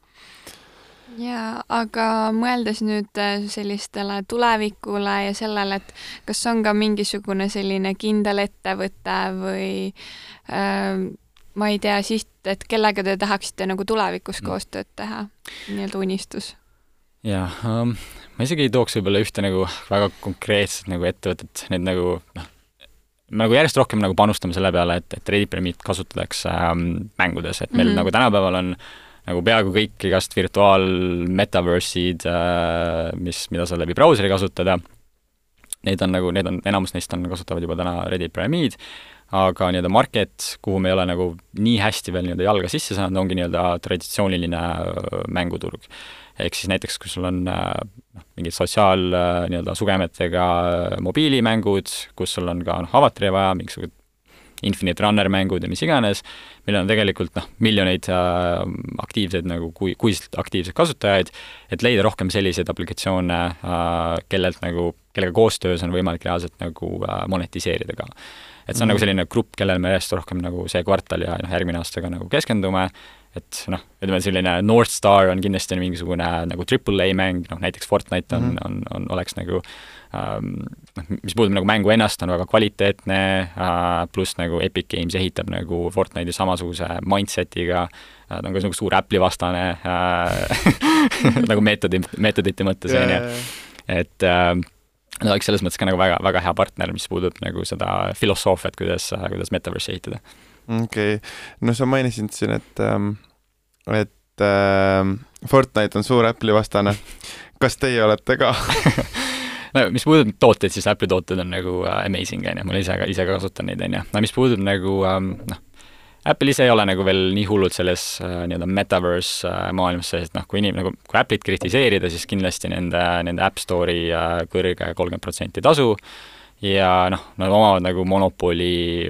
[SPEAKER 1] Jaa, aga mõeldes nüüd äh, sellistele tulevikule ja sellele, et kas on ka mingisugune selline kindel ettevõte või äh, ma ei tea, siht, et kellega te tahaksite nagu tulevikus
[SPEAKER 3] Mm.
[SPEAKER 1] koostööd teha, nii-öelda unistus?
[SPEAKER 3] jaa um,, ma isegi ei tooks võib-olla ühte nagu väga konkreetset nagu ettevõtet, need nagu noh, me nagu järjest rohkem nagu panustame selle peale, et, et Reddit Premie'd kasutatakse ähm, mängudes, et meil mm. -hmm. nagu tänapäeval on nagu peaaegu kõik igast virtuaal-metaverse'id äh,, mis, mida saab läbi brauseri kasutada, neid on nagu, need on, enamus neist on, kasutavad juba täna Reddit Premie'd, aga nii-öelda market, kuhu me ei ole nagu nii hästi veel nii-öelda jalga sisse saanud, ongi nii-öelda traditsiooniline äh, mänguturg. ehk siis näiteks, kui sul on äh, noh, mingid sotsiaal nii-öelda sugemetega mobiilimängud, kus sul on ka noh, avatari vaja, mingisugused Infinite Runner mängud ja mis iganes, millel on tegelikult noh, miljoneid äh, aktiivseid nagu kui, kuiselt aktiivseid kasutajaid, et leida rohkem selliseid aplikatsioone äh,, kellelt nagu, kellega koostöös on võimalik reaalselt nagu äh, monetiseerida ka. et see on mm -hmm. nagu selline grupp, kellele me järjest rohkem nagu see kvartal ja noh, järgmine aasta ka nagu keskendume, et noh, ütleme selline North Star on kindlasti mingisugune nagu triple A mäng, noh näiteks Fortnite on mm, -hmm. on, on, oleks nagu noh, mis puudutab nagu mängu ennast, on väga kvaliteetne äh,, pluss nagu Epic Games ehitab nagu Fortnite'i samasuguse mindset'iga äh,, ta on ka nagu suur Apple'i vastane äh, nagu meetodi, meetodite mõttes, on ju. et Nad oleks selles mõttes ka nagu väga, väga hea partner, mis puudutab nagu seda filosoofiat, kuidas, kuidas metaverse'i ehitada.
[SPEAKER 2] okei okay., no sa mainisid siin, et, ähm, et äh, Fortnite on suur Apple'i vastane. kas teie olete ka
[SPEAKER 3] no mis puudutab tooteid, siis Apple'i tooted on nagu uh, amazing, on ju, ma ise ka, ise ka kasutan neid, on ju. no mis puudutab nagu um, noh, Apple ise ei ole nagu veel nii hullult selles uh, nii-öelda metaverse uh, maailmas sees, et noh, kui inim-, nagu kui Apple'it kritiseerida, siis kindlasti nende, nende App Store'i uh, kõrge kolmkümmend protsenti tasu ja noh, nad omavad nagu monopoli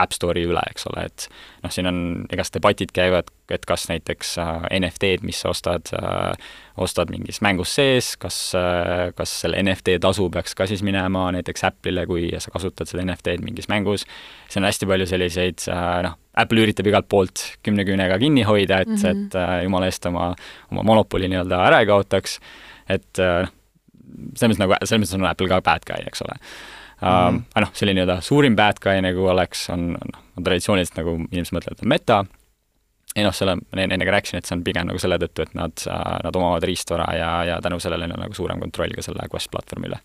[SPEAKER 3] App Store'i üle, eks ole, et noh, siin on igast debatid käivad, et kas näiteks äh, NFT-d, mis sa ostad äh,, ostad mingis mängus sees, kas äh,, kas selle NFT tasu peaks ka siis minema näiteks Apple'ile, kui sa kasutad seda NFT-d mingis mängus, siin on hästi palju selliseid noh, Apple üritab igalt poolt kümne küünega kinni hoida, et mm, -hmm. et jumala eest oma, oma monopoli nii-öelda ära ei kaotaks, et äh, selles mõttes nagu, selles mõttes on Apple ka bad guy, eks ole mm. -hmm. aga noh, selline nii-öelda suurim bad guy nagu oleks, on noh, traditsiooniliselt nagu inimesed mõtlevad, on meta, ei noh, selle, ma enne ka rääkisin, et see on pigem nagu selle tõttu, et nad, nad omavad riistvara ja, ja tänu sellele on nagu suurem kontroll ka selle Quest platvormi üle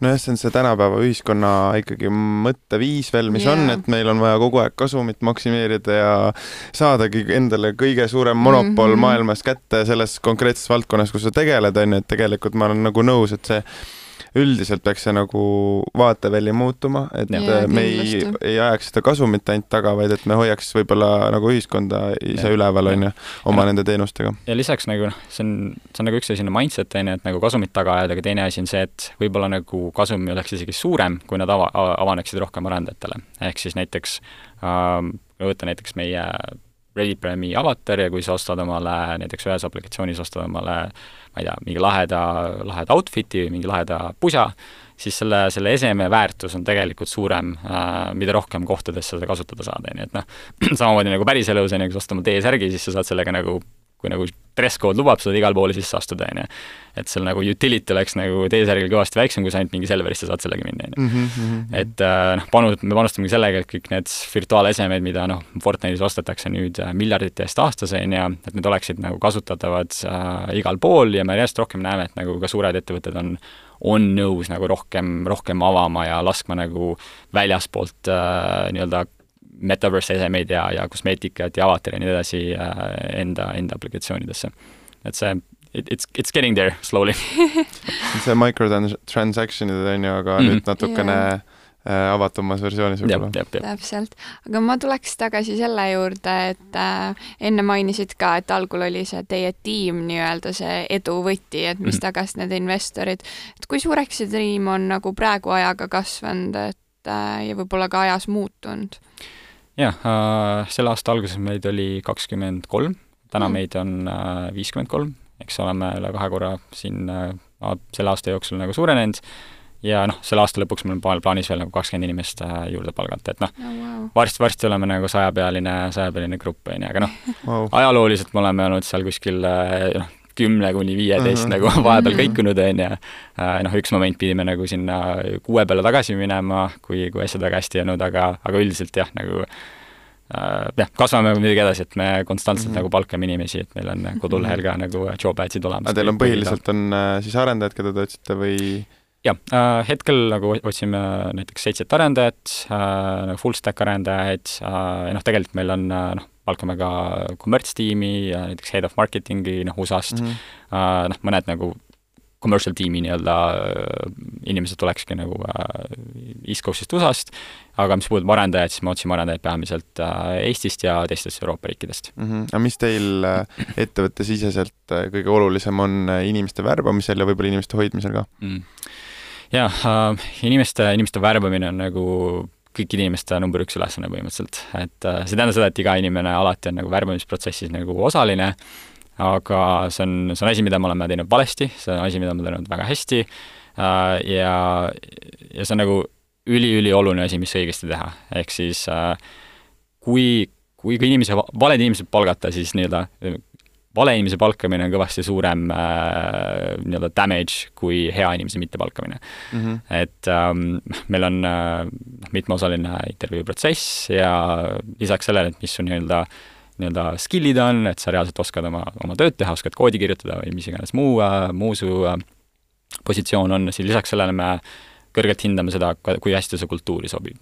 [SPEAKER 2] nojah, see on see tänapäeva ühiskonna ikkagi mõtteviis veel, mis yeah. on, et meil on vaja kogu aeg kasumit maksimeerida ja saadagi endale kõige suurem monopol mm -hmm. maailmas kätte selles konkreetses valdkonnas, kus sa tegeled, on ju, et tegelikult ma olen nagu nõus, et see üldiselt peaks see nagu vaateväli muutuma, et ja, me ei, ei ajaks seda kasumit ainult taga, vaid et me hoiaks võib-olla nagu ühiskonda ise ja. üleval, on ju, oma ja, nende teenustega.
[SPEAKER 3] ja lisaks nagu noh, see on, see on nagu üks selline mindset, on ju, et nagu kasumit taga ajada, aga teine asi on see, et võib-olla nagu kasum oleks isegi suurem, kui nad ava, avaneksid rohkem arendajatele. ehk siis näiteks ähm,, võtta näiteks meie Ready Player Me avatar ja kui sa ostad omale, näiteks ühes aplikatsioonis ostad omale ma ei tea, mingi laheda, laheda outfit'i või mingi laheda pusa, siis selle, selle eseme väärtus on tegelikult suurem äh,, mida rohkem kohtades seda kasutada saad, on ju, et noh, samamoodi nagu päriselus, on ju, kui sa ostad oma T-särgi, siis sa saad sellega nagu kui nagu dress code lubab, saad igale poole sisse astuda, on ju. et seal nagu utility oleks nagu T-särgil kõvasti väiksem, kui sa ainult mingi Selverisse saad sellega minna, on ju. Mhm, mhm, mhm. et äh, noh, panu-, me panustamegi sellega, et kõik need virtuaalesemed, mida noh, Fortnite'is ostetakse nüüd äh, miljardite eest aastas, on ju, et need oleksid nagu kasutatavad äh, igal pool ja me järjest rohkem näeme, et nagu ka suured ettevõtted on on nõus nagu rohkem, rohkem avama ja laskma nagu väljaspoolt äh, nii-öelda metaverse esemeid ja, ja kosmeetikat ja avatari ja nii edasi äh, enda, enda aplikatsioonidesse. et see, it, it's, it's getting there slowly
[SPEAKER 2] see microtransaction'id on ju, aga mm -hmm. nüüd natukene yeah äh, avatumas versioonis võib-olla.
[SPEAKER 1] täpselt, aga ma tuleks tagasi selle juurde, et äh, enne mainisid ka, et algul oli see teie tiim nii-öelda see edu võti, et mis mm -hmm. tagas need investorid. et kui suureks see tiim on nagu praegu ajaga kasvanud, et äh, ja võib-olla ka ajas muutunud?
[SPEAKER 3] Jah äh,, selle aasta alguses meid oli kakskümmend kolm, täna mm. meid on äh, viiskümmend kolm, eks oleme üle kahe korra siin äh, selle aasta jooksul nagu suurenenud ja noh, selle aasta lõpuks meil on plaanis veel nagu kakskümmend inimest äh, juurde palgata, et noh oh, wow., varsti-varsti oleme nagu sajapealine, sajapealine grupp, on ju, aga noh wow., ajalooliselt me oleme olnud seal kuskil äh, noh, kümne kuni viieteist -hmm. nagu vahepeal mhm. kõikunud, on ju. Äh, noh, üks moment pidime nagu sinna kuue peale tagasi minema, kui, kui asjad väga hästi ei olnud, aga, aga üldiselt jah, nagu äh, jah, kasvame muidugi edasi, et me konstantselt mm -hmm. nagu palkame inimesi, et meil on kodulehel ka nagu job ad'id olemas.
[SPEAKER 2] aga teil on põhiliselt on äh, siis arendajad, keda te otsite või?
[SPEAKER 3] jah hetkel nagu otsime näiteks seitset arendajat äh,, nagu full stack arendajaid noh, tegelikult meil on noh, palkame ka kommertstiimi ja näiteks head of marketing'i noh, USA-st mm, -hmm. uh, noh, mõned nagu commercial tiimi nii-öelda inimesed tulekski nagu uh, East Coast'ist USA-st, aga mis puudutab arendajaid, siis me otsime arendajaid peamiselt uh, Eestist ja teistest Euroopa riikidest
[SPEAKER 2] mm. -hmm. aga mis teil ettevõttesiseselt kõige olulisem on inimeste värbamisel ja võib-olla inimeste hoidmisel ka mm.?
[SPEAKER 3] jah uh,, inimeste, inimeste värbamine on nagu kõikide inimeste number üks ülesanne põhimõtteliselt, et äh, see ei tähenda seda, et iga inimene alati on nagu värbamisprotsessis nagu osaline, aga see on, see on asi, mida me oleme teinud valesti, see on asi, mida me oleme teinud väga hästi äh, ja, ja see on nagu üliülioluline asi, mis õigesti teha, ehk siis äh, kui, kui ka inimesi, valed inimesed palgata, siis nii-öelda vale inimese palkamine on kõvasti suurem äh, nii-öelda damage kui hea inimese mittepalkamine mm. -hmm. et ähm, meil on äh, mitmeosaline intervjuu protsess ja lisaks sellele, et mis su nii-öelda nii-öelda skill'id on, et sa reaalselt oskad oma, oma tööd teha, oskad koodi kirjutada või mis iganes muu äh,, muu su äh, positsioon on, siis lisaks sellele me kõrgelt hindame seda, kui hästi see kultuuri sobib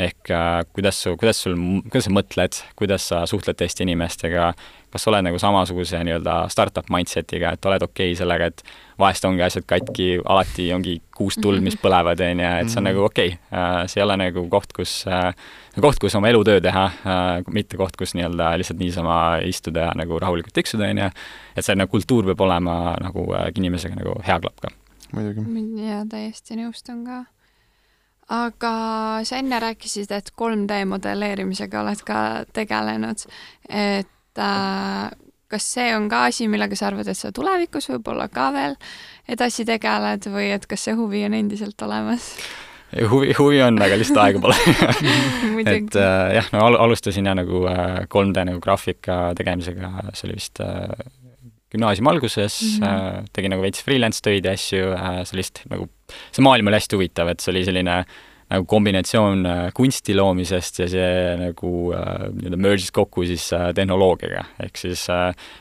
[SPEAKER 3] ehk äh, kuidas su, kuidas sul, kuidas sa mõtled, kuidas sa suhtled teiste inimestega, kas sa oled nagu samasuguse nii-öelda startup mindset'iga, et oled okei okay sellega, et vahest ongi asjad katki, alati ongi kuus tuld, mis põlevad, on ju, et see on nagu okei okay. äh,. see ei ole nagu koht, kus äh,, koht, kus oma elutöö teha mitte koht, kus nii-öelda lihtsalt niisama istuda ja nagu rahulikult tiksuda, on ju. et see nagu kultuur peab olema nagu inimesega nagu hea klapp ka.
[SPEAKER 2] muidugi.
[SPEAKER 1] jaa, täiesti nõustun ka aga sa enne rääkisid, et 3D modelleerimisega oled ka tegelenud, et äh, kas see on ka asi, millega sa arvad, et sa tulevikus võib-olla ka veel edasi tegeled või et kas see huvi on endiselt olemas?
[SPEAKER 3] huvi, huvi on, aga lihtsalt aega pole. Et äh, jah, no al alustasin ja nagu äh, 3D nagu graafika tegemisega, see oli vist äh, gümnaasiumi alguses mm, -hmm. tegin nagu veits freelance töid ja asju, äh, sellist nagu, see maailm oli hästi huvitav, et see oli selline nagu kombinatsioon äh, kunsti loomisest ja see nagu nii-öelda merge'is kokku siis tehnoloogiaga. ehk siis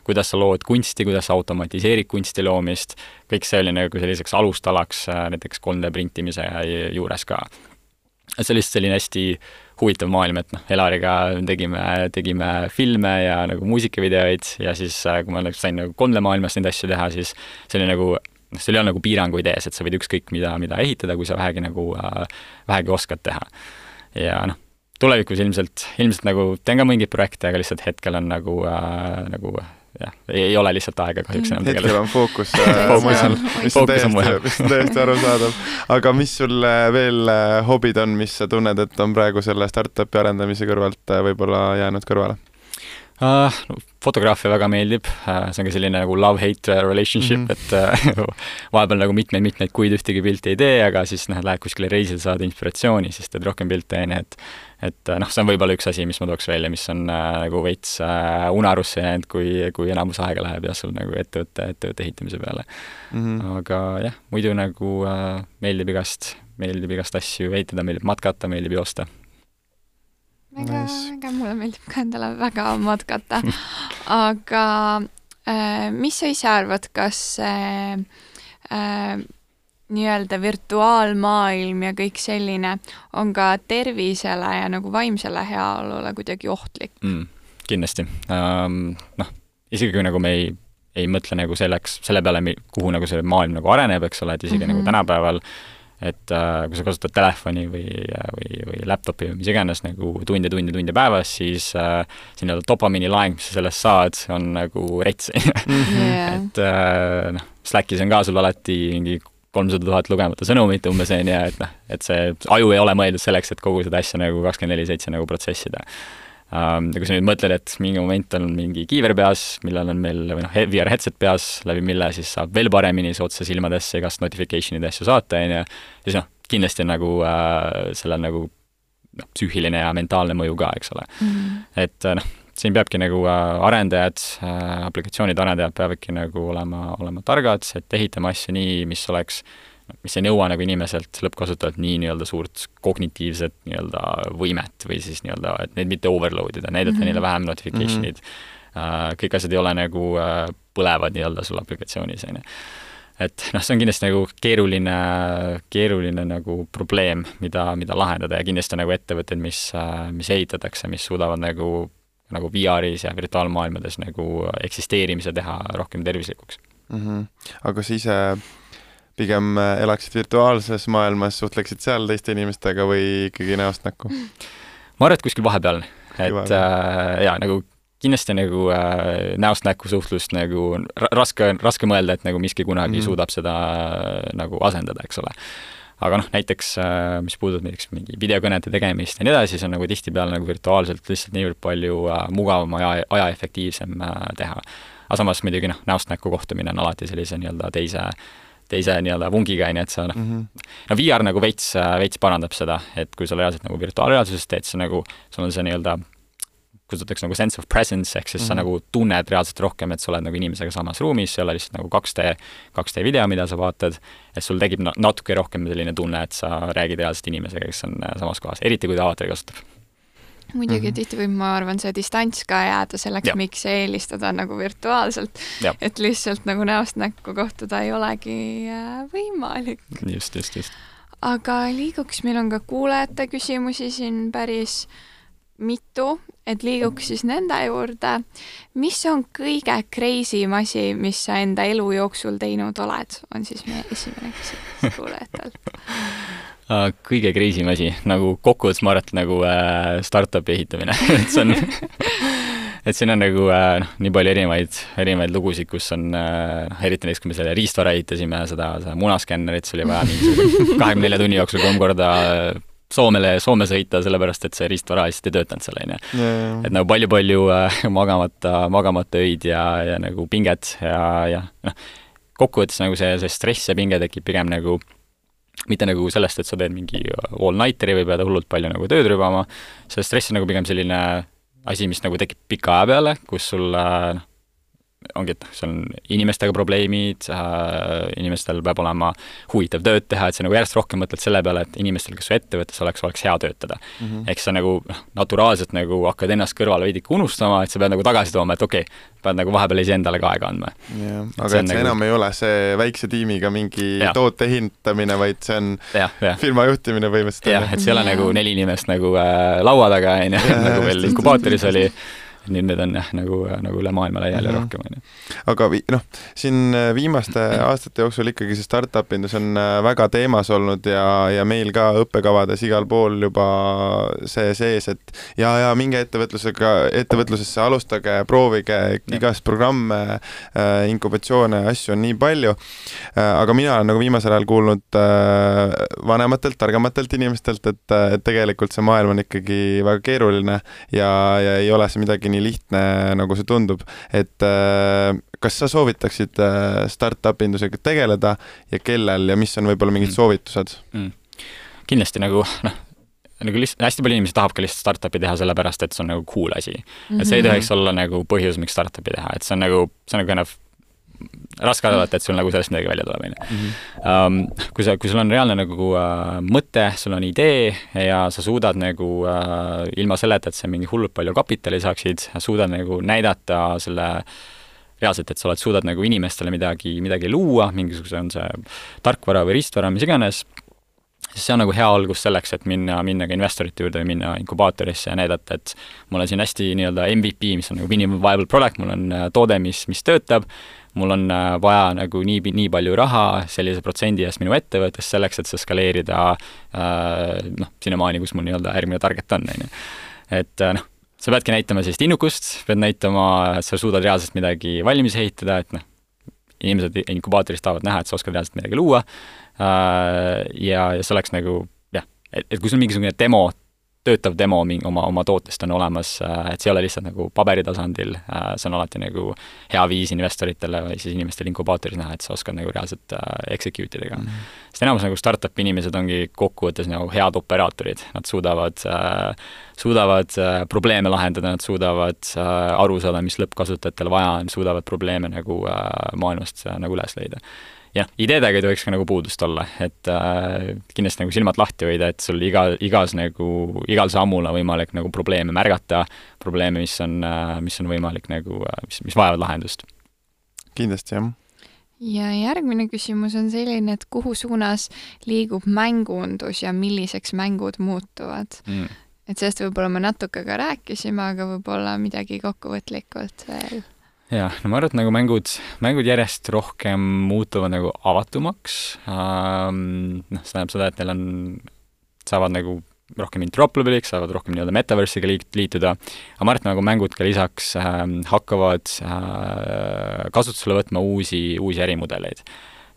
[SPEAKER 3] kuidas sa lood kunsti, kuidas sa automatiseerid kunsti loomist, kõik see oli nagu selliseks alustalaks näiteks 3D printimise juures ka. et see oli lihtsalt selline hästi huvitav maailm, et noh, Elariga tegime, tegime filme ja nagu muusikavideoid ja siis, äh, kui ma sain nagu 3D maailmas neid asju teha, siis see oli nagu noh, seal ei ole nagu piiranguid ees, et sa võid ükskõik mida, mida ehitada, kui sa vähegi nagu äh,, vähegi oskad teha. ja noh, tulevikus ilmselt, ilmselt nagu teen ka mingeid projekte, aga lihtsalt hetkel on nagu äh,, nagu jah, ei ole lihtsalt aega kahjuks enam
[SPEAKER 2] tegeleda. hetkel on fookus äh, mujal, mis on täiesti, mis on täiesti arusaadav. aga mis sul veel äh, hobid on, mis sa tunned, et on praegu selle startup'i arendamise kõrvalt äh, võib-olla jäänud kõrvale
[SPEAKER 3] uh,? No, fotograafia väga meeldib uh,, see on ka selline nagu love-hate relationship mm, -hmm. et uh, vahepeal nagu mitmeid-mitmeid kuid ühtegi pilti ei tee, aga siis noh, lähed kuskile reisile, saad inspiratsiooni, siis teed rohkem pilte, on ju, et et noh, see on võib-olla üks asi, mis ma tooks välja, mis on äh, nagu veits äh, unarusse jäänud, kui, kui enamus aega läheb jah, sul nagu ettevõtte, ettevõtte ehitamise peale mm. -hmm. aga jah, muidu nagu äh, meeldib igast, meeldib igast asju ehitada, meeldib matkata, meeldib joosta.
[SPEAKER 1] väga nice., väga, mulle meeldib ka endale väga matkata aga äh, mis sa ise arvad, kas äh, äh, nii-öelda virtuaalmaailm ja kõik selline on ka tervisele ja nagu vaimsele heaolule kuidagi ohtlik
[SPEAKER 3] mm,? kindlasti um,. noh, isegi kui nagu me ei, ei mõtle nagu selleks, selle peale, kuhu nagu see maailm nagu areneb, eks ole, et isegi mm -hmm. nagu mhm. tänapäeval et äh, kui sa kasutad telefoni või, või, või laptopi või mis iganes nagu tunde, tunde, tunde päevas, siis äh, see nii-öelda dopamiini laeng, mis sa sellest saad, on nagu rets yeah. et äh, noh, Slackis on ka sul alati mingi kolmsada tuhat lugemata sõnumit umbes, on ju, et noh, et see aju ei ole mõeldud selleks, et kogu seda asja nagu kakskümmend neli seitse nagu protsessida ja kui sa nüüd mõtled, et mingi moment on mingi kiiver peas, millal on meil, või noh, VR headset peas, läbi mille siis saab veel paremini otse silmadesse igast notification'ide asju saata, on ju, siis noh, kindlasti on nagu äh, sellel nagu noh, psüühiline ja mentaalne mõju ka, eks ole mm. -hmm. et äh, noh, siin peabki nagu äh, arendajad, äh, aplikatsioonide arendajad peavadki nagu olema, olema targad, et ehitama asju nii, mis oleks, mis ei nõua nagu inimeselt, lõppkasutajalt nii nii-öelda suurt kognitiivset nii-öelda võimet või siis nii-öelda, et neid mitte overload ida, näidata mm -hmm. neile vähem notification'id mm. -hmm. kõik asjad ei ole nagu põlevad nii-öelda sul aplikatsioonis, on ju et noh, see on kindlasti nagu keeruline, keeruline nagu probleem, mida, mida lahendada ja kindlasti on nagu ettevõtteid, mis, mis ehitatakse, mis suudavad nagu nagu VR-is ja virtuaalmaailmades nagu eksisteerimise teha rohkem tervislikuks
[SPEAKER 2] mm. -hmm. aga sa ise pigem elaksid virtuaalses maailmas, suhtleksid seal teiste inimestega või ikkagi näost näkku?
[SPEAKER 3] ma arvan, et kuskil vahepeal, et äh, jaa, nagu kindlasti nagu äh, näost näkku suhtlust nagu raske, raske mõelda, et nagu miski kunagi mm -hmm. suudab seda äh, nagu asendada, eks ole aga noh, näiteks äh, mis puudutab näiteks mingi videokõnede tegemist ja nii edasi, siis on nagu tihtipeale nagu virtuaalselt lihtsalt niivõrd palju äh, mugavam, aja, ajaefektiivsem äh, teha. aga samas muidugi noh, näost näkku kohtumine on alati sellise nii-öelda teise teise nii-öelda vungiga, ju, et sa noh mm, -hmm. no VR nagu veits, veits parandab seda, et kui sa reaalselt nagu virtuaalreaalsuses teed, siis nagu sul on see nii-öelda kutsutakse nagu sense of presence, ehk siis mm -hmm. sa mhm. nagu tunned reaalselt rohkem, et sa oled nagu inimesega samas ruumis, ei ole lihtsalt nagu 2D, 2D video, mida sa vaatad, et sul tekib natuke rohkem selline tunne, et sa räägid reaalselt inimesega, kes on äh, samas kohas, eriti kui ta avatari kasutab
[SPEAKER 1] muidugi
[SPEAKER 2] Mhm.
[SPEAKER 1] tihti võib, ma arvan, see distants ka jääda selleks, miks eelistada nagu virtuaalselt, et lihtsalt nagu näost näkku kohtuda ei olegi äh, võimalik.
[SPEAKER 3] just, just, just.
[SPEAKER 1] aga liiguks, meil on ka kuulajate küsimusi siin päris mitu, et liiguks siis nende juurde. mis on kõige crazy im asi, mis sa enda elu jooksul teinud oled, on siis meie esimene küsimus kuulajatelt.
[SPEAKER 3] Uh, kõige crazy im asi, nagu kokkuvõttes ma arvan, et nagu äh, startup'i ehitamine et see on et siin on nagu äh, noh, nii palju erinevaid, erinevaid lugusid, kus on äh, eriti näiteks, kui me selle riistvara ehitasime, seda, seda munaskännerit, siis oli vaja mingisugune kahekümne nelja tunni jooksul kolm korda äh, Soomele, Soome sõita, sellepärast et see riistvara lihtsalt ei töötanud seal, on ju. et nagu palju-palju äh, magamata, magamata öid ja, ja nagu pinget ja, ja noh, kokkuvõttes nagu see, see stress ja pinge tekib pigem nagu mitte nagu sellest, et sa teed mingi all-nighteri või pead hullult palju nagu tööd rübama, see stress on nagu pigem selline asi, mis nagu tekib pika aja peale, kus sul äh, noh, ongi, et seal on inimestega probleemid inimestel peab olema huvitav tööd teha, et sa nagu järjest rohkem mõtled selle peale, et inimestel, kes su ettevõttes oleks, oleks hea töötada mm. -hmm. ehk sa nagu noh, naturaalselt nagu hakkad ennast kõrvale veidike unustama, et sa pead nagu tagasi tooma, et okei okay,, pead nagu vahepeal iseendale ka aega andma.
[SPEAKER 2] jah, aga et see
[SPEAKER 3] nagu-
[SPEAKER 2] enam ei ole see väikse tiimiga mingi
[SPEAKER 3] Jah.
[SPEAKER 2] toote ehitamine, vaid see on
[SPEAKER 3] jah, jah.
[SPEAKER 2] firma juhtimine põhimõtteliselt.
[SPEAKER 3] jah, et see ei ole nagu neli inimest nagu äh, laua taga, on ju, nagu
[SPEAKER 2] just,
[SPEAKER 3] inkubaatoris oli, nüüd need on jah, nagu, nagu üle maailma laiali
[SPEAKER 2] Mhm.
[SPEAKER 3] rohkem, on ju.
[SPEAKER 2] aga vi-, noh, siin äh, viimaste aastate jooksul ikkagi see startup indus on äh, väga teemas olnud ja, ja meil ka õppekavades igal pool juba see sees, et ja, ja minge ettevõtlusega, ettevõtlusesse, alustage, proovige, igast programme äh,, inkubatsioone, asju on nii palju äh,. aga mina olen nagu viimasel ajal kuulnud äh, vanematelt, targematelt inimestelt, et, et tegelikult see maailm on ikkagi väga keeruline ja, ja ei ole see midagi nii lihtne, nagu see tundub, et äh, kas sa soovitaksid äh, startup indusega tegeleda ja kellel ja mis on võib-olla mingid
[SPEAKER 3] Mm.
[SPEAKER 2] soovitused?
[SPEAKER 3] mm. kindlasti nagu noh, nagu lihtsalt hästi palju inimesi tahab ka lihtsalt startup'i teha sellepärast, et see on nagu cool asi mm. -hmm. et see ei
[SPEAKER 1] Mhm.
[SPEAKER 3] tohiks olla nagu põhjus, miks startup'i teha, et see on nagu, see on nagu kind of raske arvata, et sul nagu sellest midagi välja tuleb, on ju. Um, kui sa, kui sul on reaalne nagu uh, mõte, sul on idee ja sa suudad nagu uh, ilma selleta, et sa mingi hullult palju kapitali saaksid, suudad nagu näidata selle reaalselt, et sa oled, suudad nagu inimestele midagi, midagi luua, mingisuguse on see tarkvara või riistvara, mis iganes, siis see on nagu hea algus selleks, et minna, minna ka investorite juurde või minna inkubaatorisse ja näidata, et mul on siin hästi nii-öelda MVP, mis on nagu minimum viable product, mul on äh, toode, mis, mis töötab, mul on äh, vaja nagu nii, nii palju raha sellise protsendi eest minu ettevõttes selleks, et see skaleerida äh, noh, sinnamaani, kus mul nii-öelda järgmine target on, on ju. et äh, noh, sa peadki näitama sellist innukust, pead näitama, et sa suudad reaalselt midagi valmis ehitada, et noh, inimesed inkubaatoris tahavad näha, et sa oskad reaalselt midagi luua ja, ja see oleks nagu jah, et, et kui sul mingisugune demo, töötav demo oma, oma tootest on olemas, et see ei ole lihtsalt nagu paberi tasandil, see on alati nagu hea viis investoritele või siis inimestele inkubaatoris näha, et sa oskad nagu reaalselt execute ida ka mm. -hmm. sest enamus nagu startup'i inimesed ongi kokkuvõttes nagu head operaatorid, nad suudavad äh, suudavad äh, probleeme lahendada, nad suudavad äh, aru saada, mis lõppkasutajatel vaja on, suudavad probleeme nagu äh, maailmast äh, nagu üles leida jah, ideedega ei tohiks ka nagu puudust olla, et äh, kindlasti nagu silmad lahti hoida, et sul iga, igas nagu, igal sammul on võimalik nagu probleeme märgata, probleeme, mis on äh,, mis on võimalik nagu äh,, mis, mis vajavad lahendust.
[SPEAKER 2] kindlasti, jah.
[SPEAKER 1] ja järgmine küsimus on selline, et kuhu suunas liigub mängundus ja milliseks mängud muutuvad mm.? et sellest võib-olla me natuke ka rääkisime, aga võib-olla midagi kokkuvõtlikult veel
[SPEAKER 3] jah, no ma arvan, et nagu mängud, mängud järjest rohkem muutuvad nagu avatumaks ähm,, noh, see tähendab seda, et neil on, saavad nagu rohkem interoperabiliks, saavad rohkem nii-öelda metaverse'iga liit-, liituda, aga ma arvan, et nagu mängud ka lisaks äh, hakkavad äh, kasutusele võtma uusi, uusi ärimudeleid.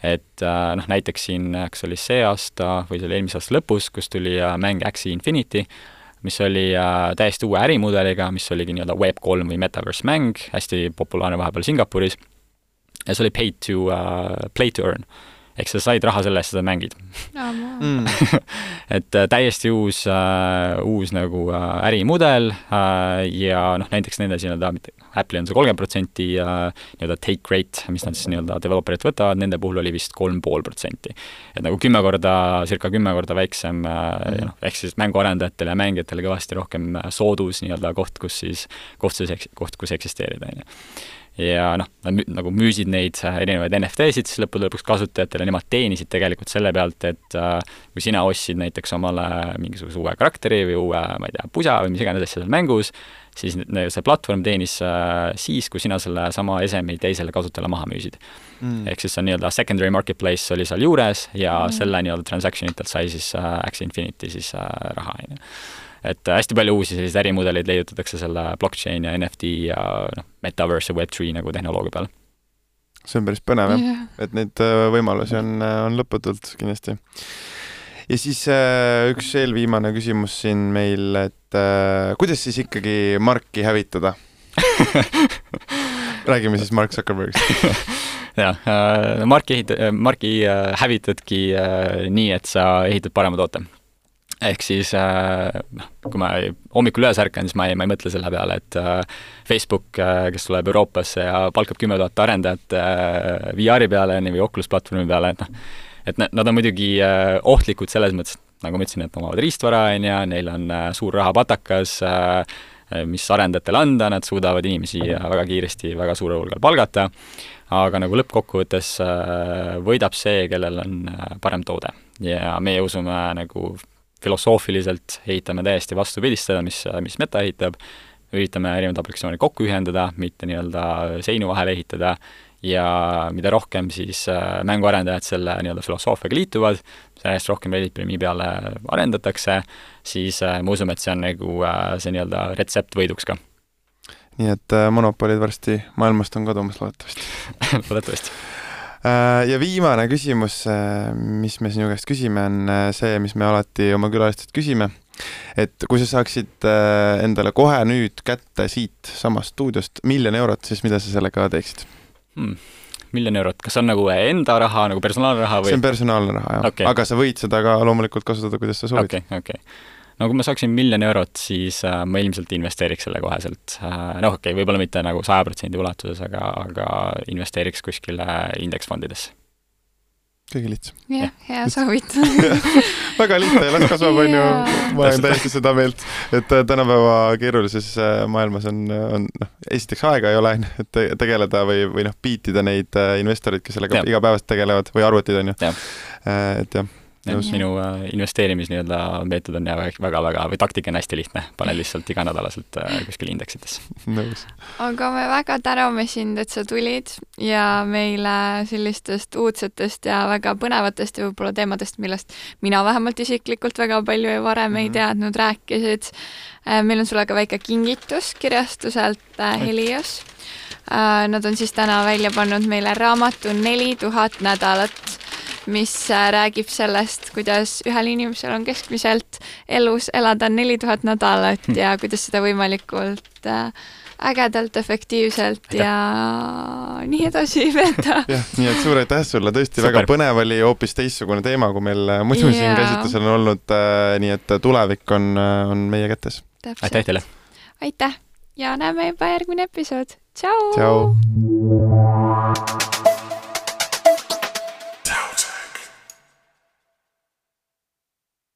[SPEAKER 3] et äh, noh, näiteks siin, kas oli see aasta või see oli eelmise aasta lõpus, kus tuli äh, mäng Axie Infinity, mis oli äh, täiesti uue ärimudeliga, mis oligi nii-öelda Web3 või Metaverse mäng, hästi populaarne vahepeal Singapuris, ja see oli pay to uh,, play to earn. Ehk sa said raha selle eest, seda mängid
[SPEAKER 2] mm.
[SPEAKER 3] et täiesti uus äh,, uus nagu äh, ärimudel äh, ja noh, näiteks nende nii-öelda, Apple'i on see kolmkümmend protsenti nii-öelda take rate, mis nad siis nii-öelda developer'id võtavad, nende puhul oli vist kolm pool protsenti. et nagu kümme korda, circa kümme korda väiksem äh, mm -hmm. noh, ehk siis mänguarendajatele ja mängijatele kõvasti rohkem äh, soodus nii-öelda koht, kus siis, koht siis, koht, kus eksisteerida, on ju ja noh, nad nagu müüsid neid äh, erinevaid NFT-sid siis lõppude lõpuks kasutajatele, nemad teenisid tegelikult selle pealt, et äh, kui sina ostsid näiteks omale mingisuguse uue karakteri või uue, ma ei tea, pusa või mis iganes asja seal mängus, siis see platvorm teenis äh, siis, kui sina selle sama esemi teisele kasutajale maha müüsid. Mm.. ehk siis see on nii-öelda secondary marketplace oli seal juures ja mm. selle nii-öelda transaction itelt sai siis äh, Axie Infinity siis äh, raha, on ju et äh, hästi palju uusi selliseid ärimudeleid leiutatakse selle blockchain ja NFT ja noh, metaverse ja Web3 nagu tehnoloogia peal.
[SPEAKER 2] see on päris põnev jah yeah., et neid äh, võimalusi on, äh, on lõputult kindlasti. ja siis üks eelviimane küsimus siin meil, et kuidas siis ikkagi Marki hävitada räägime siis Mark Zuckerbergist
[SPEAKER 3] jah, Marki ehit-, Marki hävitadki nii, et sa ehitad parema toote ehk siis äh, noh, kui ma hommikul üles ärkan, siis ma ei, ma ei mõtle selle peale, et äh, Facebook, äh, kes tuleb Euroopasse ja palkab kümme tuhat arendajat VR-i peale või Oculus platvormi peale, et noh, et nad on muidugi ohtlikud selles mõttes, nagu ma ütlesin, et omavad riistvara, on ju, neil on suur rahapatakas, mis arendajatele anda, nad suudavad inimesi väga kiiresti väga suurel hulgal palgata, aga nagu lõppkokkuvõttes võidab see, kellel on parem toode. ja meie usume nagu filosoofiliselt ehitame täiesti vastupidist seda, mis, mis Meta ehitab, üritame erinevad aplikatsioonid kokku ühendada, mitte nii-öelda seinu vahele ehitada, ja mida rohkem siis äh, mänguarendajad selle nii-öelda filosoofiaga liituvad, järjest rohkem Reddit Premi peale arendatakse, siis äh, me usume, et see on nagu äh, see nii-öelda retsept võiduks ka.
[SPEAKER 2] nii et monopolid varsti maailmast on kadumas loodetavasti.
[SPEAKER 3] Loodetavasti
[SPEAKER 2] ja viimane küsimus, äh, mis me sinu käest küsime, on äh, see, mis me alati oma külalistelt küsime. et kui sa saaksid endale kohe nüüd kätte siit samast stuudiost miljon eurot, siis mida sa sellega teeksid
[SPEAKER 3] hmm.? miljon eurot, kas see on nagu enda raha, nagu personaalraha või?
[SPEAKER 2] see on personaalne raha, jah okay.. aga sa võid seda ka loomulikult kasutada, kuidas sa soovid.
[SPEAKER 3] okei okay,, okei okay no kui ma saaksin miljon eurot, siis äh, ma ilmselt investeeriks selle koheselt. Äh,. noh, okei okay,, võib-olla mitte nagu saja protsendi ulatuses, aga, aga investeeriks kuskile indeksfondidesse.
[SPEAKER 2] Kõige lihtsam.
[SPEAKER 1] jah, hea soovitus.
[SPEAKER 2] Väga lihtne ja las kasvab, on ju, ma olen täiesti seda meelt, et äh, tänapäeva keerulises äh, maailmas on, on noh, esiteks aega ei ole, on ju, et tegeleda või, või noh, beatida neid äh, investoreid, kes sellega igapäevaselt tegelevad, või arvutid, on ju. et jah
[SPEAKER 3] et minu äh, investeerimis nii-öelda meetod on väga-väga, või taktika on hästi lihtne, pane lihtsalt iganädalaselt äh, kuskil indeksitesse.
[SPEAKER 2] nõus.
[SPEAKER 1] aga me väga täname sind, et sa tulid ja meile sellistest uudsetest ja väga põnevatest ja võib-olla teemadest, millest mina vähemalt isiklikult väga palju ja varem mm -hmm. ei mhm. teadnud, rääkisid. Äh, meil on sulle ka väike kingitus kirjastuselt Helios. Nad on siis täna välja pannud meile raamatu Neli tuhat nädalat mis äh, räägib sellest, kuidas ühel inimesel on keskmiselt elus elada neli tuhat nädalat hm. ja kuidas seda võimalikult äh, ägedalt, efektiivselt Aitäh. ja nii edasi veeta.
[SPEAKER 2] jah, nii et suur aitäh sulle, tõesti Super. väga põnev oli, hoopis teistsugune teema, kui meil äh, muidu yeah. siin käsitlusel on olnud, nii et tulevik on, on meie kätes.
[SPEAKER 3] aitäh teile!
[SPEAKER 1] aitäh ja näeme juba järgmine episood, tšau!
[SPEAKER 2] tšau!